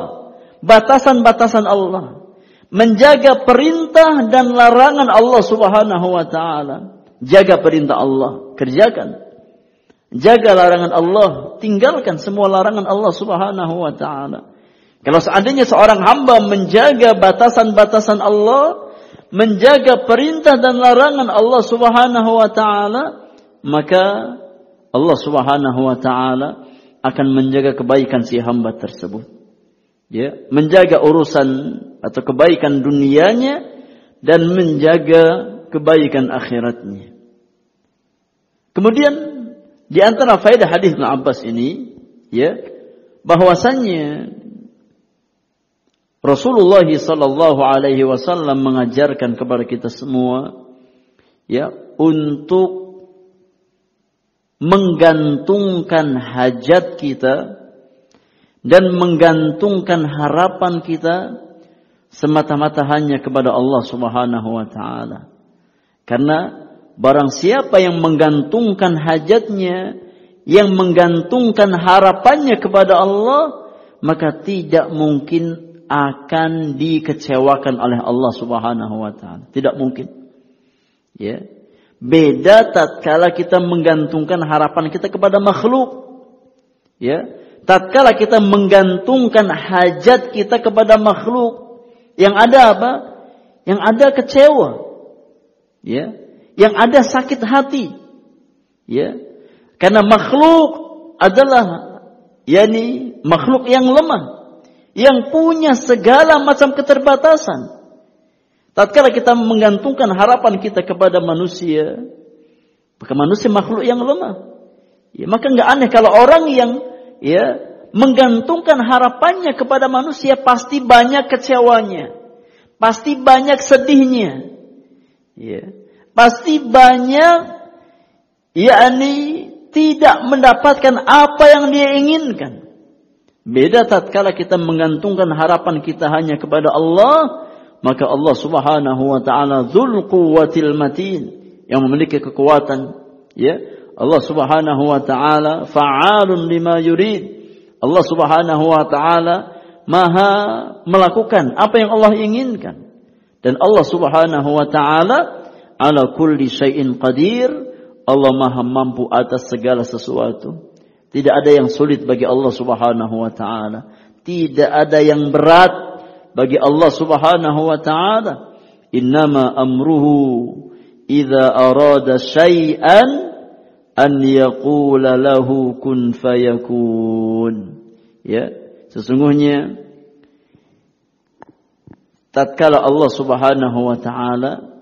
batasan-batasan Allah. Menjaga perintah dan larangan Allah subhanahu wa ta'ala. Jaga perintah Allah, kerjakan. Jaga larangan Allah, tinggalkan semua larangan Allah Subhanahu wa taala. Kalau seandainya seorang hamba menjaga batasan-batasan Allah, menjaga perintah dan larangan Allah Subhanahu wa taala, maka Allah Subhanahu wa taala akan menjaga kebaikan si hamba tersebut. Ya, menjaga urusan atau kebaikan dunianya dan menjaga kebaikan akhiratnya. Kemudian di antara faedah hadis Ibn Abbas ini, ya, bahwasannya Rasulullah sallallahu alaihi wasallam mengajarkan kepada kita semua ya untuk menggantungkan hajat kita dan menggantungkan harapan kita semata-mata hanya kepada Allah Subhanahu wa taala. Karena Barang siapa yang menggantungkan hajatnya, yang menggantungkan harapannya kepada Allah, maka tidak mungkin akan dikecewakan oleh Allah Subhanahu wa taala. Tidak mungkin. Ya. Beda tatkala kita menggantungkan harapan kita kepada makhluk. Ya. Tatkala kita menggantungkan hajat kita kepada makhluk, yang ada apa? Yang ada kecewa. Ya yang ada sakit hati. Ya. Karena makhluk adalah yakni makhluk yang lemah, yang punya segala macam keterbatasan. Tatkala kita menggantungkan harapan kita kepada manusia, maka manusia makhluk yang lemah. Ya, maka nggak aneh kalau orang yang ya menggantungkan harapannya kepada manusia pasti banyak kecewanya, pasti banyak sedihnya. Ya pasti banyak yakni tidak mendapatkan apa yang dia inginkan. Beda tatkala kita menggantungkan harapan kita hanya kepada Allah, maka Allah Subhanahu wa taala Dzul Quwwatil Matin yang memiliki kekuatan, ya. Allah Subhanahu wa taala fa'alun lima yurid. Allah Subhanahu wa taala Maha melakukan apa yang Allah inginkan. Dan Allah Subhanahu wa taala ala kulli syai'in qadir. Allah Maha mampu atas segala sesuatu. Tidak ada yang sulit bagi Allah Subhanahu wa taala. Tidak ada yang berat bagi Allah Subhanahu wa taala. Innama amruhu idza arada syai'an an yaqula lahu kun fayakun. Ya, sesungguhnya tatkala Allah Subhanahu wa taala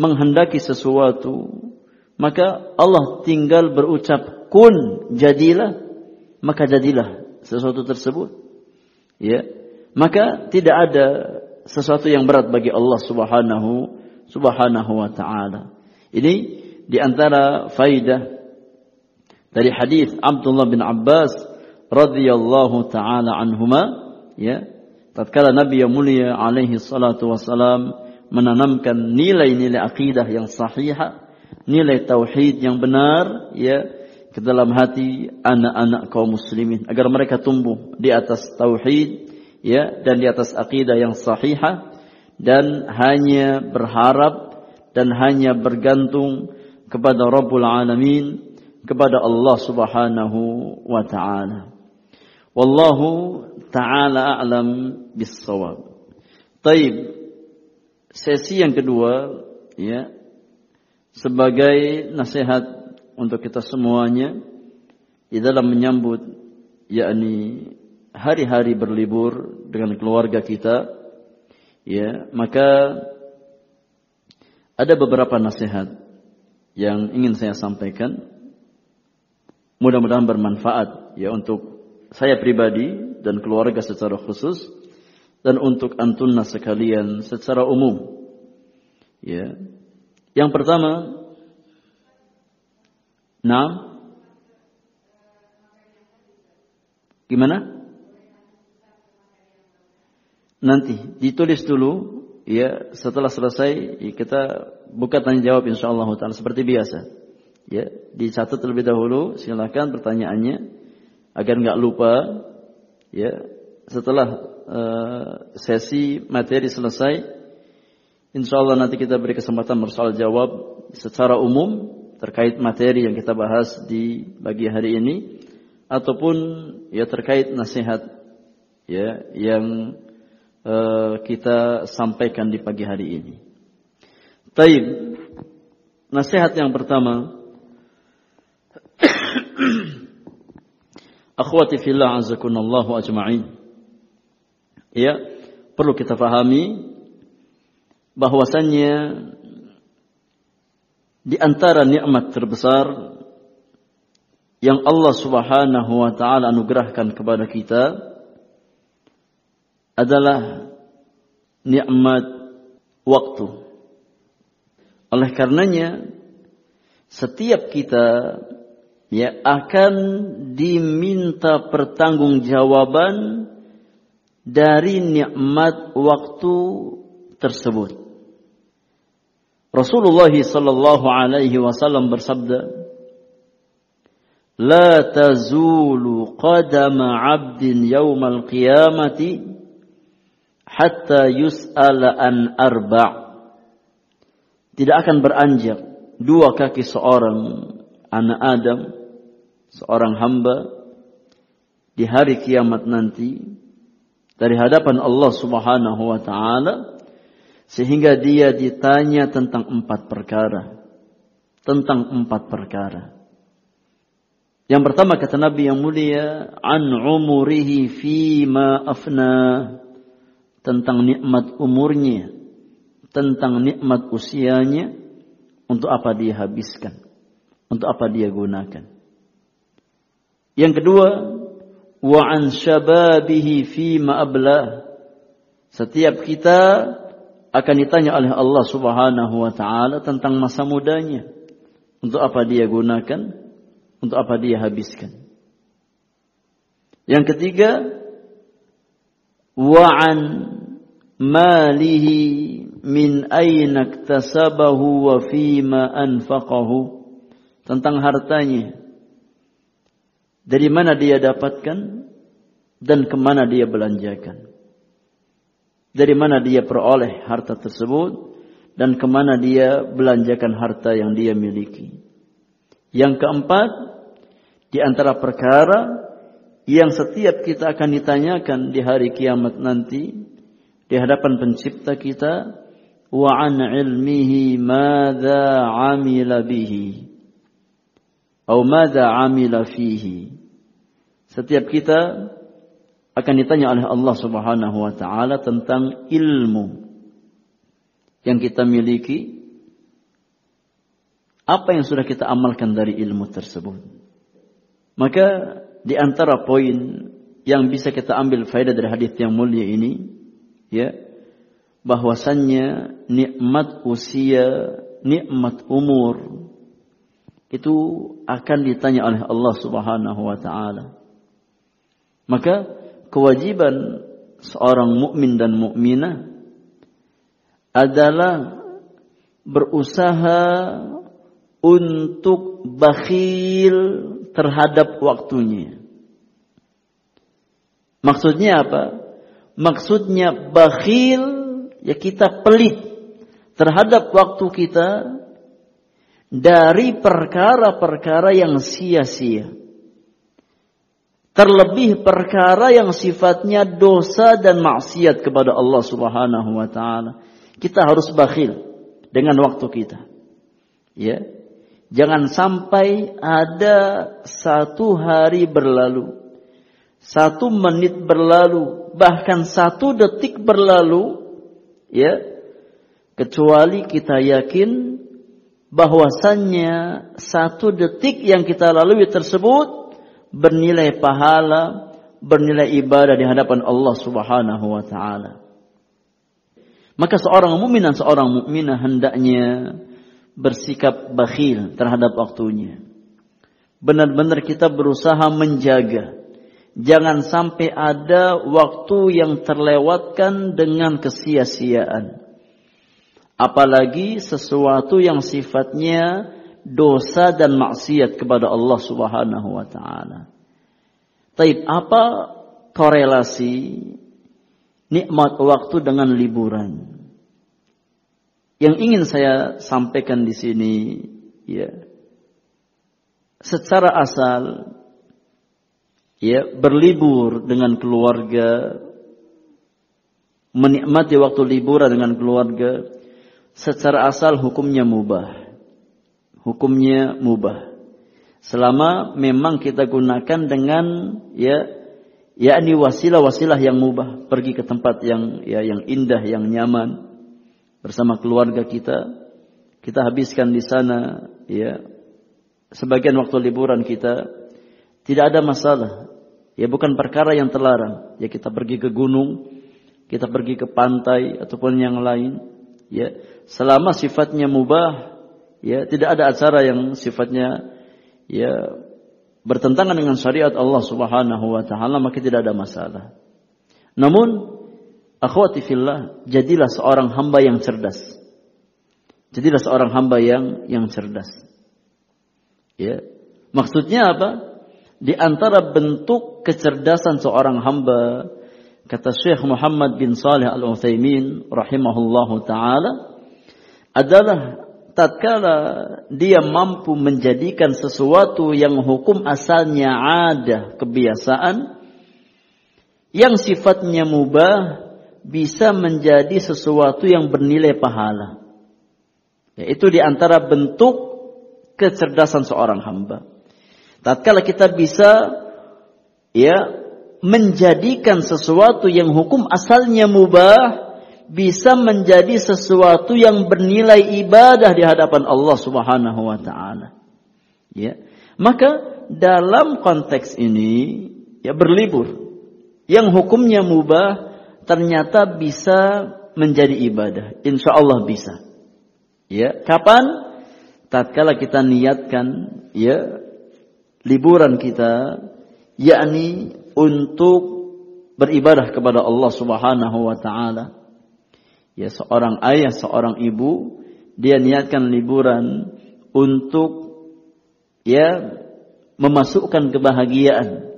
menghendaki sesuatu, maka Allah tinggal berucap kun jadilah, maka jadilah sesuatu tersebut. Ya. Maka tidak ada sesuatu yang berat bagi Allah Subhanahu Subhanahu wa taala. Ini di antara faidah dari hadis Abdullah bin Abbas radhiyallahu taala anhuma ya tatkala Nabi yang mulia alaihi salatu wasalam menanamkan nilai-nilai akidah yang sahih, nilai tauhid yang benar ya ke dalam hati anak-anak kaum muslimin agar mereka tumbuh di atas tauhid ya dan di atas akidah yang sahih dan hanya berharap dan hanya bergantung kepada Rabbul Alamin kepada Allah Subhanahu wa taala. Wallahu taala a'lam bis-shawab. Taib. Sesi yang kedua ya sebagai nasihat untuk kita semuanya di dalam menyambut yakni hari-hari berlibur dengan keluarga kita ya maka ada beberapa nasihat yang ingin saya sampaikan mudah-mudahan bermanfaat ya untuk saya pribadi dan keluarga secara khusus dan untuk antunna sekalian secara umum. Ya. Yang pertama, nah, gimana? Nanti ditulis dulu, ya setelah selesai kita buka tanya jawab insyaallah taala seperti biasa. Ya, dicatat terlebih dahulu, silakan pertanyaannya agar nggak lupa ya setelah uh, sesi materi selesai insya Allah nanti kita beri kesempatan bersoal jawab secara umum terkait materi yang kita bahas di pagi hari ini ataupun ya terkait nasihat ya yang uh, kita sampaikan di pagi hari ini. Taib. Nasihat yang pertama Akhwati fillah azakunallahu ajma'in. Ya, perlu kita fahami bahwasannya di antara nikmat terbesar yang Allah Subhanahu wa taala anugerahkan kepada kita adalah nikmat waktu. Oleh karenanya setiap kita ya akan diminta pertanggungjawaban dari nikmat waktu tersebut. Rasulullah sallallahu alaihi wasallam bersabda, "La tazulu qadama 'abdin yawmal qiyamati hatta yus'ala an arba'." Tidak akan beranjak dua kaki seorang anak Adam seorang hamba di hari kiamat nanti dari hadapan Allah Subhanahu wa taala sehingga dia ditanya tentang empat perkara. Tentang empat perkara. Yang pertama kata Nabi yang mulia an umurihi fi ma afna. Tentang nikmat umurnya. Tentang nikmat usianya. Untuk apa dia habiskan? Untuk apa dia gunakan? Yang kedua, wa an syababihi fi ma'ablah. Setiap kita akan ditanya oleh Allah Subhanahu wa taala tentang masa mudanya. Untuk apa dia gunakan? Untuk apa dia habiskan? Yang ketiga, wa an malihi min aina iktasabahu wa fima anfaqahu. Tentang hartanya dari mana dia dapatkan dan ke mana dia belanjakan. Dari mana dia peroleh harta tersebut dan ke mana dia belanjakan harta yang dia miliki. Yang keempat, di antara perkara yang setiap kita akan ditanyakan di hari kiamat nanti di hadapan pencipta kita wa an ilmihi madza amila bihi atau madza amila fihi setiap kita akan ditanya oleh Allah Subhanahu wa taala tentang ilmu yang kita miliki apa yang sudah kita amalkan dari ilmu tersebut maka di antara poin yang bisa kita ambil faedah dari hadis yang mulia ini ya bahwasannya nikmat usia, nikmat umur itu akan ditanya oleh Allah Subhanahu wa taala. Maka kewajiban seorang mukmin dan mukminah adalah berusaha untuk bakhil terhadap waktunya. Maksudnya apa? Maksudnya bakhil ya kita pelit terhadap waktu kita dari perkara-perkara yang sia-sia. Terlebih perkara yang sifatnya dosa dan maksiat kepada Allah Subhanahu wa taala. Kita harus bakhil dengan waktu kita. Ya. Jangan sampai ada satu hari berlalu, satu menit berlalu, bahkan satu detik berlalu ya kecuali kita yakin bahwasannya satu detik yang kita lalui tersebut bernilai pahala, bernilai ibadah di hadapan Allah Subhanahu wa taala. Maka seorang mukmin dan seorang mukminah hendaknya bersikap bakhil terhadap waktunya. Benar-benar kita berusaha menjaga Jangan sampai ada waktu yang terlewatkan dengan kesia-siaan. Apalagi sesuatu yang sifatnya dosa dan maksiat kepada Allah Subhanahu wa taala. Taib apa korelasi nikmat waktu dengan liburan? Yang ingin saya sampaikan di sini ya secara asal ya berlibur dengan keluarga menikmati waktu liburan dengan keluarga secara asal hukumnya mubah hukumnya mubah selama memang kita gunakan dengan ya yakni wasilah-wasilah yang mubah pergi ke tempat yang ya yang indah yang nyaman bersama keluarga kita kita habiskan di sana ya sebagian waktu liburan kita tidak ada masalah Ya bukan perkara yang terlarang. Ya kita pergi ke gunung, kita pergi ke pantai ataupun yang lain. Ya selama sifatnya mubah, ya tidak ada acara yang sifatnya ya bertentangan dengan syariat Allah Subhanahu wa taala maka tidak ada masalah. Namun akhwati fillah, jadilah seorang hamba yang cerdas. Jadilah seorang hamba yang yang cerdas. Ya. Maksudnya apa? di antara bentuk kecerdasan seorang hamba kata Syekh Muhammad bin Saleh Al-Utsaimin rahimahullahu taala adalah tatkala dia mampu menjadikan sesuatu yang hukum asalnya ada kebiasaan yang sifatnya mubah bisa menjadi sesuatu yang bernilai pahala. Yaitu di antara bentuk kecerdasan seorang hamba. Tatkala kita bisa ya menjadikan sesuatu yang hukum asalnya mubah bisa menjadi sesuatu yang bernilai ibadah di hadapan Allah Subhanahu wa taala. Ya. Maka dalam konteks ini ya berlibur yang hukumnya mubah ternyata bisa menjadi ibadah. Insya Allah bisa. Ya, kapan? Tatkala kita niatkan ya liburan kita yakni untuk beribadah kepada Allah Subhanahu wa taala. Ya seorang ayah, seorang ibu dia niatkan liburan untuk ya memasukkan kebahagiaan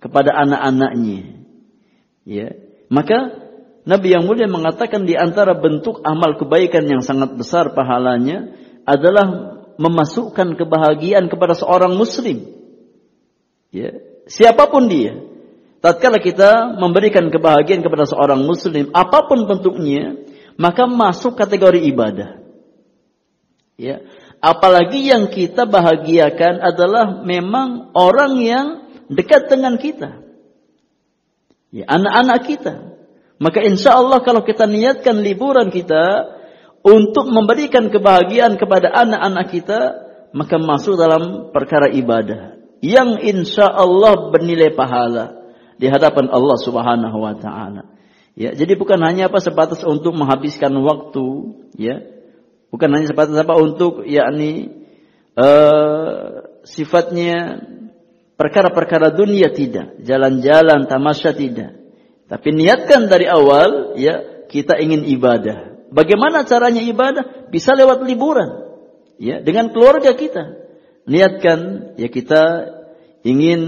kepada anak-anaknya. Ya. Maka Nabi yang mulia mengatakan di antara bentuk amal kebaikan yang sangat besar pahalanya adalah memasukkan kebahagiaan kepada seorang muslim. Ya, siapa pun dia. Tatkala kita memberikan kebahagiaan kepada seorang muslim, apa pun bentuknya, maka masuk kategori ibadah. Ya, apalagi yang kita bahagiakan adalah memang orang yang dekat dengan kita. Ya, anak-anak kita. Maka insya Allah kalau kita niatkan liburan kita untuk memberikan kebahagiaan kepada anak-anak kita, maka masuk dalam perkara ibadah yang insya Allah bernilai pahala di hadapan Allah Subhanahu wa taala. Ya, jadi bukan hanya apa sebatas untuk menghabiskan waktu, ya. Bukan hanya sebatas apa untuk yakni uh, sifatnya perkara-perkara dunia tidak, jalan-jalan tamasya tidak. Tapi niatkan dari awal ya kita ingin ibadah. Bagaimana caranya ibadah? Bisa lewat liburan. Ya, dengan keluarga kita. Niatkan ya kita ingin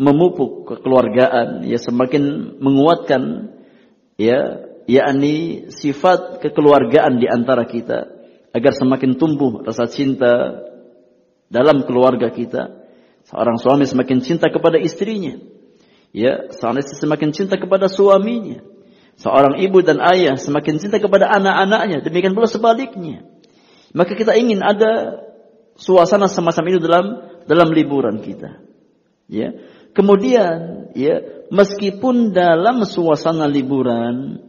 memupuk kekeluargaan ya semakin menguatkan ya yakni sifat kekeluargaan di antara kita agar semakin tumbuh rasa cinta dalam keluarga kita Seorang suami semakin cinta kepada istrinya. Ya, seorang istri semakin cinta kepada suaminya. Seorang ibu dan ayah semakin cinta kepada anak-anaknya. Demikian pula sebaliknya. Maka kita ingin ada suasana semacam itu dalam dalam liburan kita. Ya. Kemudian, ya, meskipun dalam suasana liburan,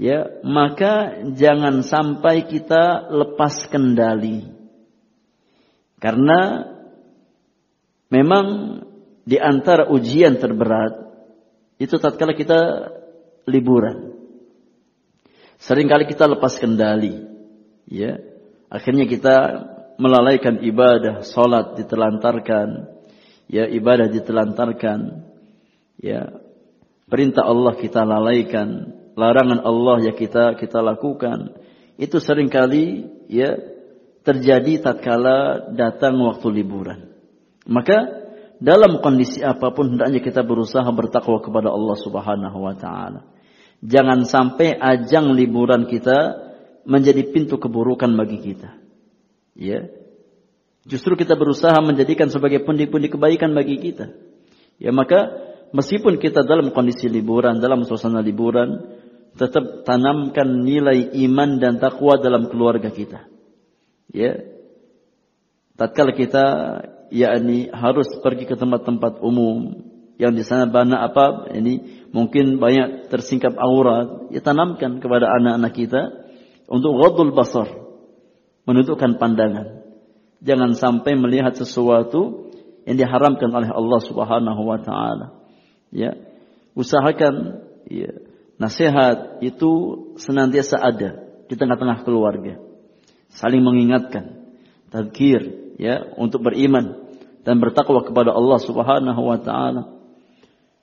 ya, maka jangan sampai kita lepas kendali. Karena Memang di antara ujian terberat itu tatkala kita liburan. Seringkali kita lepas kendali, ya. Akhirnya kita melalaikan ibadah, salat ditelantarkan, ya ibadah ditelantarkan, ya. Perintah Allah kita lalaikan, larangan Allah ya kita kita lakukan. Itu sering kali ya terjadi tatkala datang waktu liburan. Maka dalam kondisi apa pun hendaknya kita berusaha bertakwa kepada Allah Subhanahu wa taala. Jangan sampai ajang liburan kita menjadi pintu keburukan bagi kita. Ya. Justru kita berusaha menjadikan sebagai pundi-pundi kebaikan bagi kita. Ya maka meskipun kita dalam kondisi liburan, dalam suasana liburan, tetap tanamkan nilai iman dan takwa dalam keluarga kita. Ya. Tatkala kita yakni harus pergi ke tempat-tempat umum yang di sana banyak apa ini mungkin banyak tersingkap aurat ya tanamkan kepada anak-anak kita untuk ghadul basar menundukkan pandangan jangan sampai melihat sesuatu yang diharamkan oleh Allah Subhanahu wa taala ya usahakan ya nasihat itu senantiasa ada di tengah-tengah keluarga saling mengingatkan tadzkir ya untuk beriman dan bertakwa kepada Allah Subhanahu wa taala.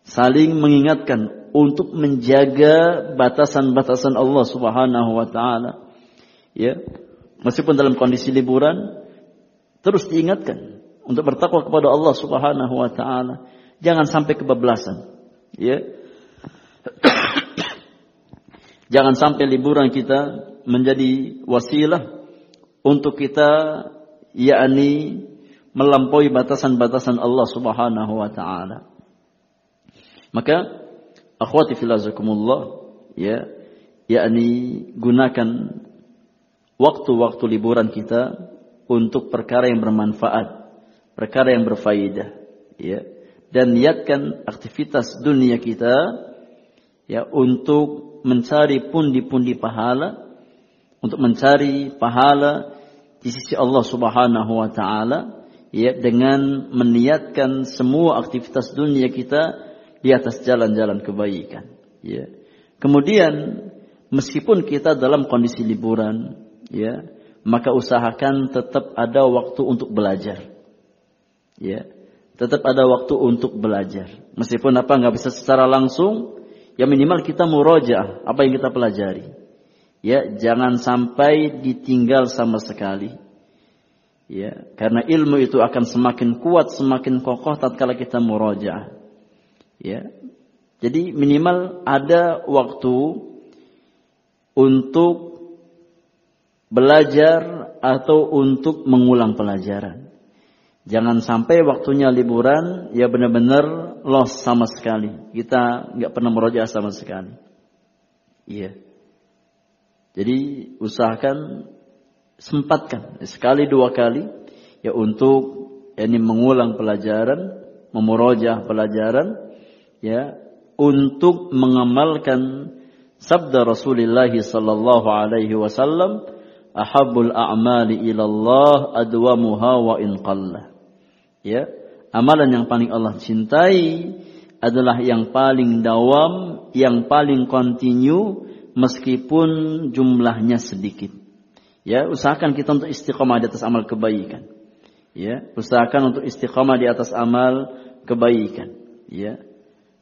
Saling mengingatkan untuk menjaga batasan-batasan Allah Subhanahu wa taala. Ya. Meskipun dalam kondisi liburan terus diingatkan untuk bertakwa kepada Allah Subhanahu wa taala. Jangan sampai kebablasan. Ya. Jangan sampai liburan kita menjadi wasilah untuk kita yakni melampaui batasan-batasan Allah Subhanahu wa taala. Maka akhwati filazakumullah ya yakni gunakan waktu-waktu liburan kita untuk perkara yang bermanfaat, perkara yang berfaedah ya dan niatkan aktivitas dunia kita ya untuk mencari pundi-pundi pahala untuk mencari pahala di sisi Allah Subhanahu wa taala ya dengan meniatkan semua aktivitas dunia kita di atas jalan-jalan kebaikan ya. Kemudian meskipun kita dalam kondisi liburan ya maka usahakan tetap ada waktu untuk belajar ya tetap ada waktu untuk belajar. Meskipun apa nggak bisa secara langsung ya minimal kita murojaah apa yang kita pelajari. Ya jangan sampai ditinggal sama sekali. Ya karena ilmu itu akan semakin kuat semakin kokoh tatkala kita murajaah ya jadi minimal ada waktu untuk belajar atau untuk mengulang pelajaran. Jangan sampai waktunya liburan ya benar-benar lost sama sekali. Kita nggak pernah meroja sama sekali. Iya. Jadi usahakan sempatkan sekali dua kali ya untuk ini mengulang pelajaran, memurojah pelajaran ya untuk mengamalkan sabda Rasulullah sallallahu alaihi wasallam a'mali ila Allah wa in ya amalan yang paling Allah cintai adalah yang paling dawam yang paling kontinu meskipun jumlahnya sedikit. Ya usahakan kita untuk istiqomah di atas amal kebaikan. Ya usahakan untuk istiqomah di atas amal kebaikan. Ya.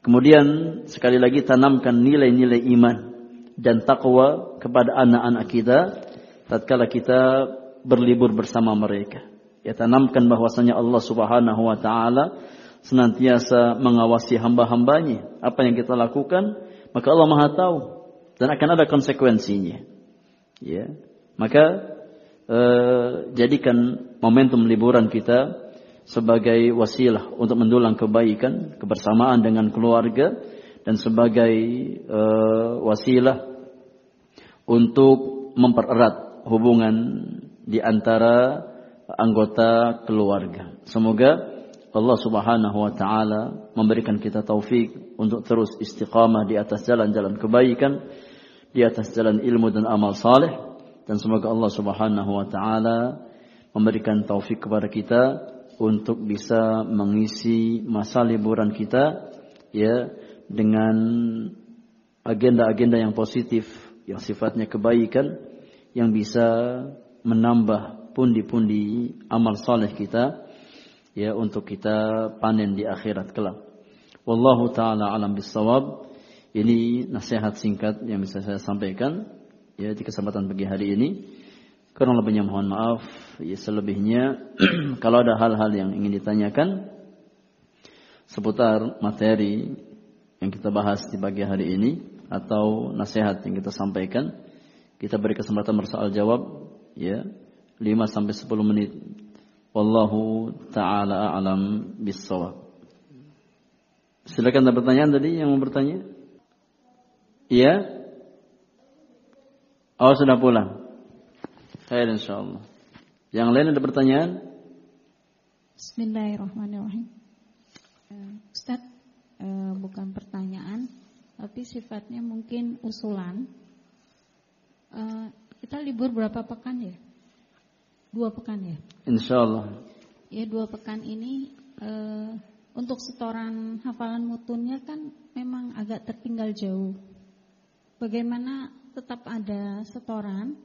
Kemudian sekali lagi tanamkan nilai-nilai iman dan takwa kepada anak-anak kita tatkala kita berlibur bersama mereka ya tanamkan bahwasanya Allah Subhanahu wa taala senantiasa mengawasi hamba-hambanya. Apa yang kita lakukan maka Allah Maha tahu dan akan ada konsekuensinya. Ya. Maka eh, jadikan momentum liburan kita sebagai wasilah untuk mendulang kebaikan, kebersamaan dengan keluarga dan sebagai uh, wasilah untuk mempererat hubungan di antara anggota keluarga. Semoga Allah Subhanahu wa taala memberikan kita taufik untuk terus istiqamah di atas jalan-jalan kebaikan, di atas jalan ilmu dan amal saleh dan semoga Allah Subhanahu wa taala memberikan taufik kepada kita untuk bisa mengisi masa liburan kita ya dengan agenda-agenda yang positif yang sifatnya kebaikan yang bisa menambah pundi-pundi amal saleh kita ya untuk kita panen di akhirat kelak. Wallahu taala alam bisawab. Ini nasihat singkat yang bisa saya sampaikan ya di kesempatan pagi hari ini. Kurang lebihnya mohon maaf. Ya, selebihnya kalau ada hal-hal yang ingin ditanyakan seputar materi yang kita bahas di pagi hari ini atau nasihat yang kita sampaikan, kita beri kesempatan bersoal jawab ya 5 sampai 10 menit. Wallahu taala a'lam bissawab. Silakan ada pertanyaan tadi yang mau bertanya? Iya? Oh sudah pulang. Khair insyaallah. Yang lain ada pertanyaan? Bismillahirrahmanirrahim. Uh, Ustaz, uh, bukan pertanyaan, tapi sifatnya mungkin usulan. Uh, kita libur berapa pekan ya? Dua pekan ya? Insyaallah. Ya dua pekan ini uh, untuk setoran hafalan mutunnya kan memang agak tertinggal jauh. Bagaimana tetap ada setoran?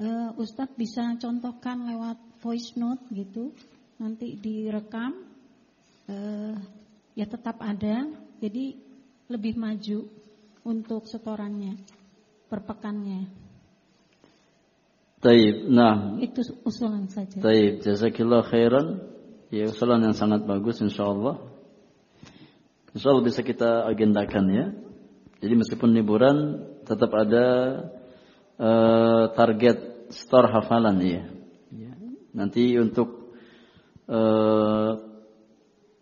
uh, Ustadz bisa contohkan lewat voice note gitu, nanti direkam, uh, ya tetap ada, jadi lebih maju untuk setorannya, perpekannya. Taib, nah. Itu usulan saja. Taib, jazakillah khairan. Ya, usulan yang sangat bagus insyaallah. Insyaallah bisa kita agendakan ya. Jadi meskipun liburan tetap ada uh, target store hafalan ya. ya. Nanti untuk uh,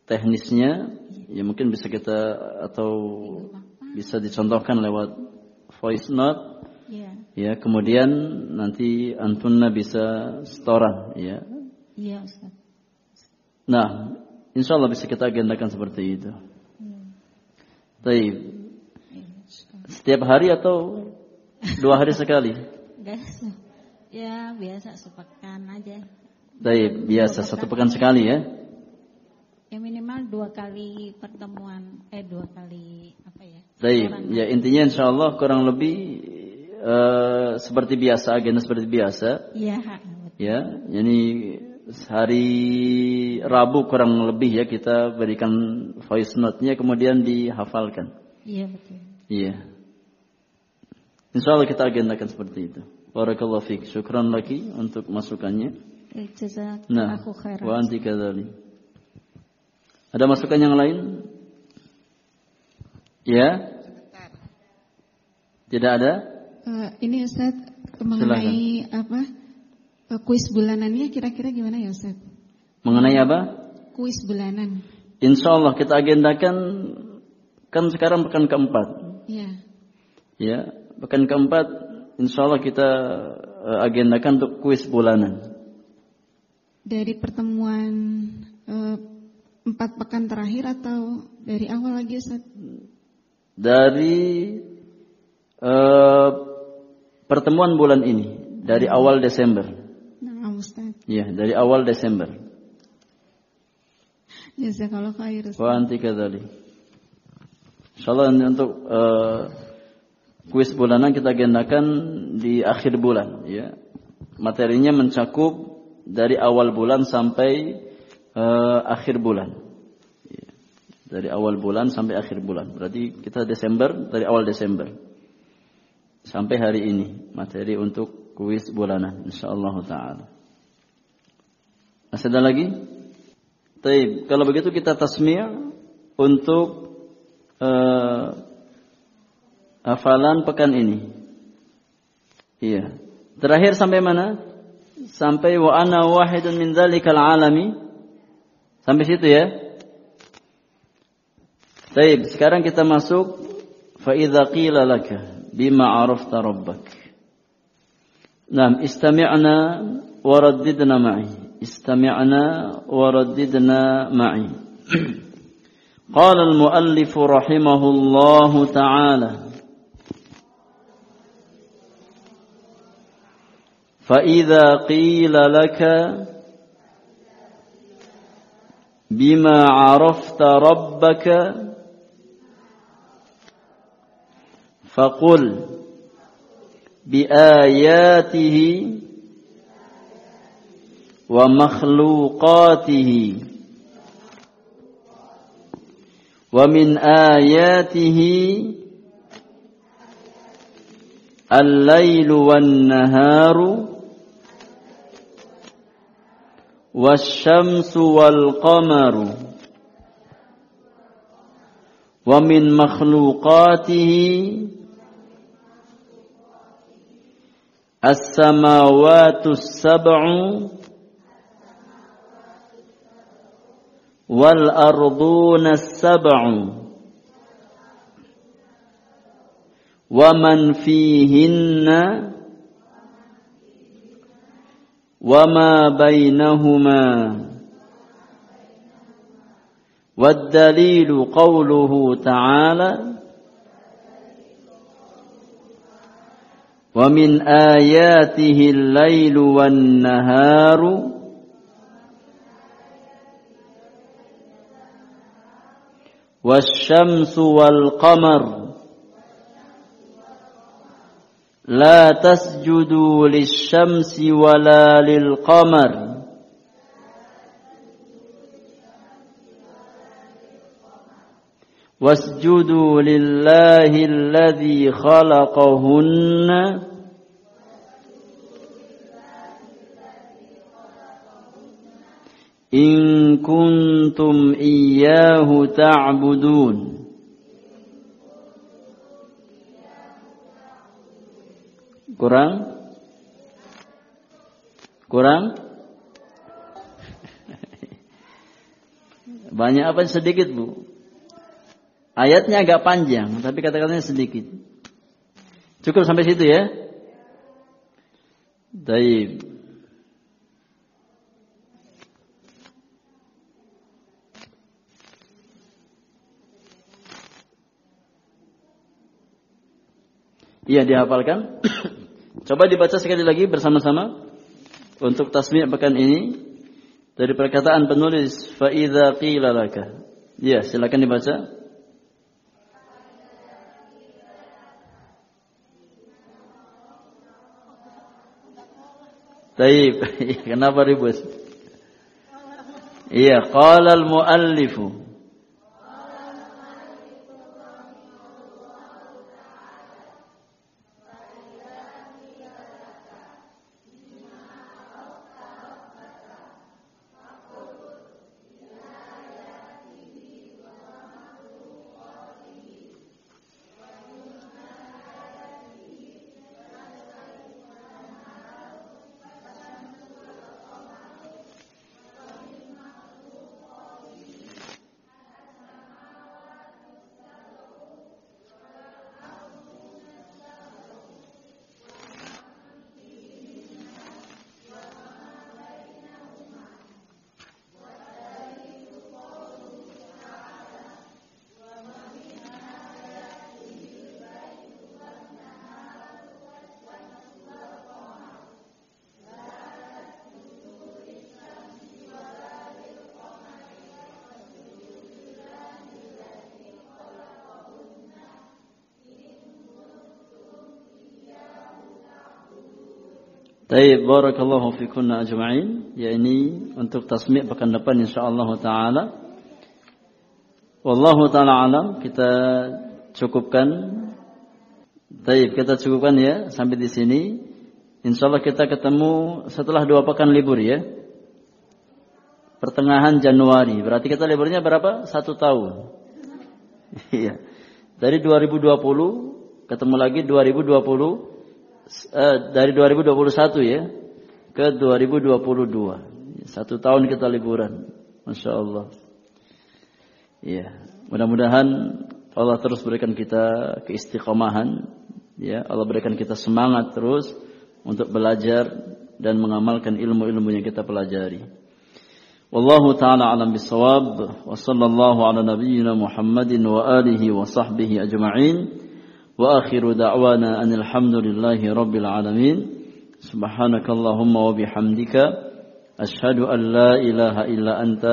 teknisnya ya mungkin bisa kita atau bisa dicontohkan lewat voice note. Ya. ya, kemudian nanti antunna bisa storan ya. Iya, Ustaz. Nah, insya Allah bisa kita agendakan seperti itu. Ya. Taib. Ya, Setiap hari atau Dua hari sekali? Ya biasa sepekan aja. Baik, biasa satu pekan sekali ya? Ya minimal dua kali pertemuan, eh dua kali apa ya? Baik, ya intinya insya Allah kurang lebih uh, seperti biasa, agenda seperti biasa. Iya. Ya, ini hari Rabu kurang lebih ya kita berikan voice note-nya kemudian dihafalkan. Iya betul. Iya. Insya Allah kita agendakan seperti itu. Barakallahu fiqh. Syukran lagi untuk masukannya. Nah, wa anti. Ada masukan yang lain? Ya? Tidak ada? Uh, ini Ustaz mengenai Silakan. apa? Uh, kuis bulanannya kira-kira gimana ya Ustaz? Mengenai apa? Kuis bulanan. Insya Allah kita agendakan kan sekarang pekan keempat. Iya. Ya, pekan keempat Insya Allah kita uh, agendakan untuk kuis bulanan. Dari pertemuan uh, empat pekan terakhir atau dari awal lagi Ustaz? Dari uh, pertemuan bulan ini, dari awal Desember. Nah, Ustaz. Iya, dari awal Desember. Jazakallah khair. Wa anti kadzalik. Insyaallah untuk uh, kuis bulanan kita agendakan di akhir bulan ya. Materinya mencakup dari awal bulan sampai uh, akhir bulan. Ya. Dari awal bulan sampai akhir bulan. Berarti kita Desember dari awal Desember sampai hari ini materi untuk kuis bulanan insyaallah taala. Masih ada lagi? Taib. Kalau begitu kita tasmi' untuk uh, hafalan pekan ini. Iya. Terakhir sampai mana? Sampai wa ana wahidun min dzalikal alami. Sampai situ ya. Baik, sekarang kita masuk fa idza qila laka arafta rabbak. Naam, istami'na wa raddidna ma'i. استمعنا ورددنا معي قال المؤلف رحمه الله تعالى فإذا قيل لك بما عرفت ربك فقل بآياته ومخلوقاته ومن آياته الليل والنهار والشمس والقمر ومن مخلوقاته السماوات السبع والأرضون السبع ومن فيهن وما بينهما والدليل قوله تعالى ومن آياته الليل والنهار. والشمس والقمر. لا تسجدوا للشمس ولا للقمر. واسجدوا لله الذي خلقهن إن كنتم إياه تعبدون Kurang? Kurang? Banyak apa sedikit bu? Ayatnya agak panjang, tapi kata-katanya sedikit. Cukup sampai situ ya? Baik. Iya dihafalkan. Coba dibaca sekali lagi bersama-sama untuk tasmi' pekan ini dari perkataan penulis fa idza qila. Iya, silakan dibaca. Taib. Kenapa ribut? Iya, qala al-muallifu Taib barakallahu fikunna ajma'in. Ya ini untuk tasmi' pekan depan insyaallah taala. Wallahu taala alam kita cukupkan. Taib kita cukupkan ya sampai di sini. Insyaallah kita ketemu setelah dua pekan libur ya. Pertengahan Januari. Berarti kita liburnya berapa? Satu tahun. Iya. Dari 2020 ketemu lagi 2020 eh, dari 2021 ya ke 2022. Satu tahun kita liburan. Masya Allah. Ya, mudah-mudahan Allah terus berikan kita keistiqomahan. Ya, Allah berikan kita semangat terus untuk belajar dan mengamalkan ilmu-ilmu yang kita pelajari. Wallahu taala alam bisawab wa sallallahu ala nabiyyina Muhammadin wa alihi wa sahbihi ajma'in. وآخر دعوانا أن الحمد لله رب العالمين. سبحانك اللهم وبحمدك أشهد أن لا إله إلا أنت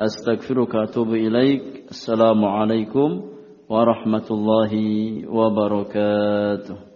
أستغفرك وأتوب إليك. السلام عليكم ورحمة الله وبركاته.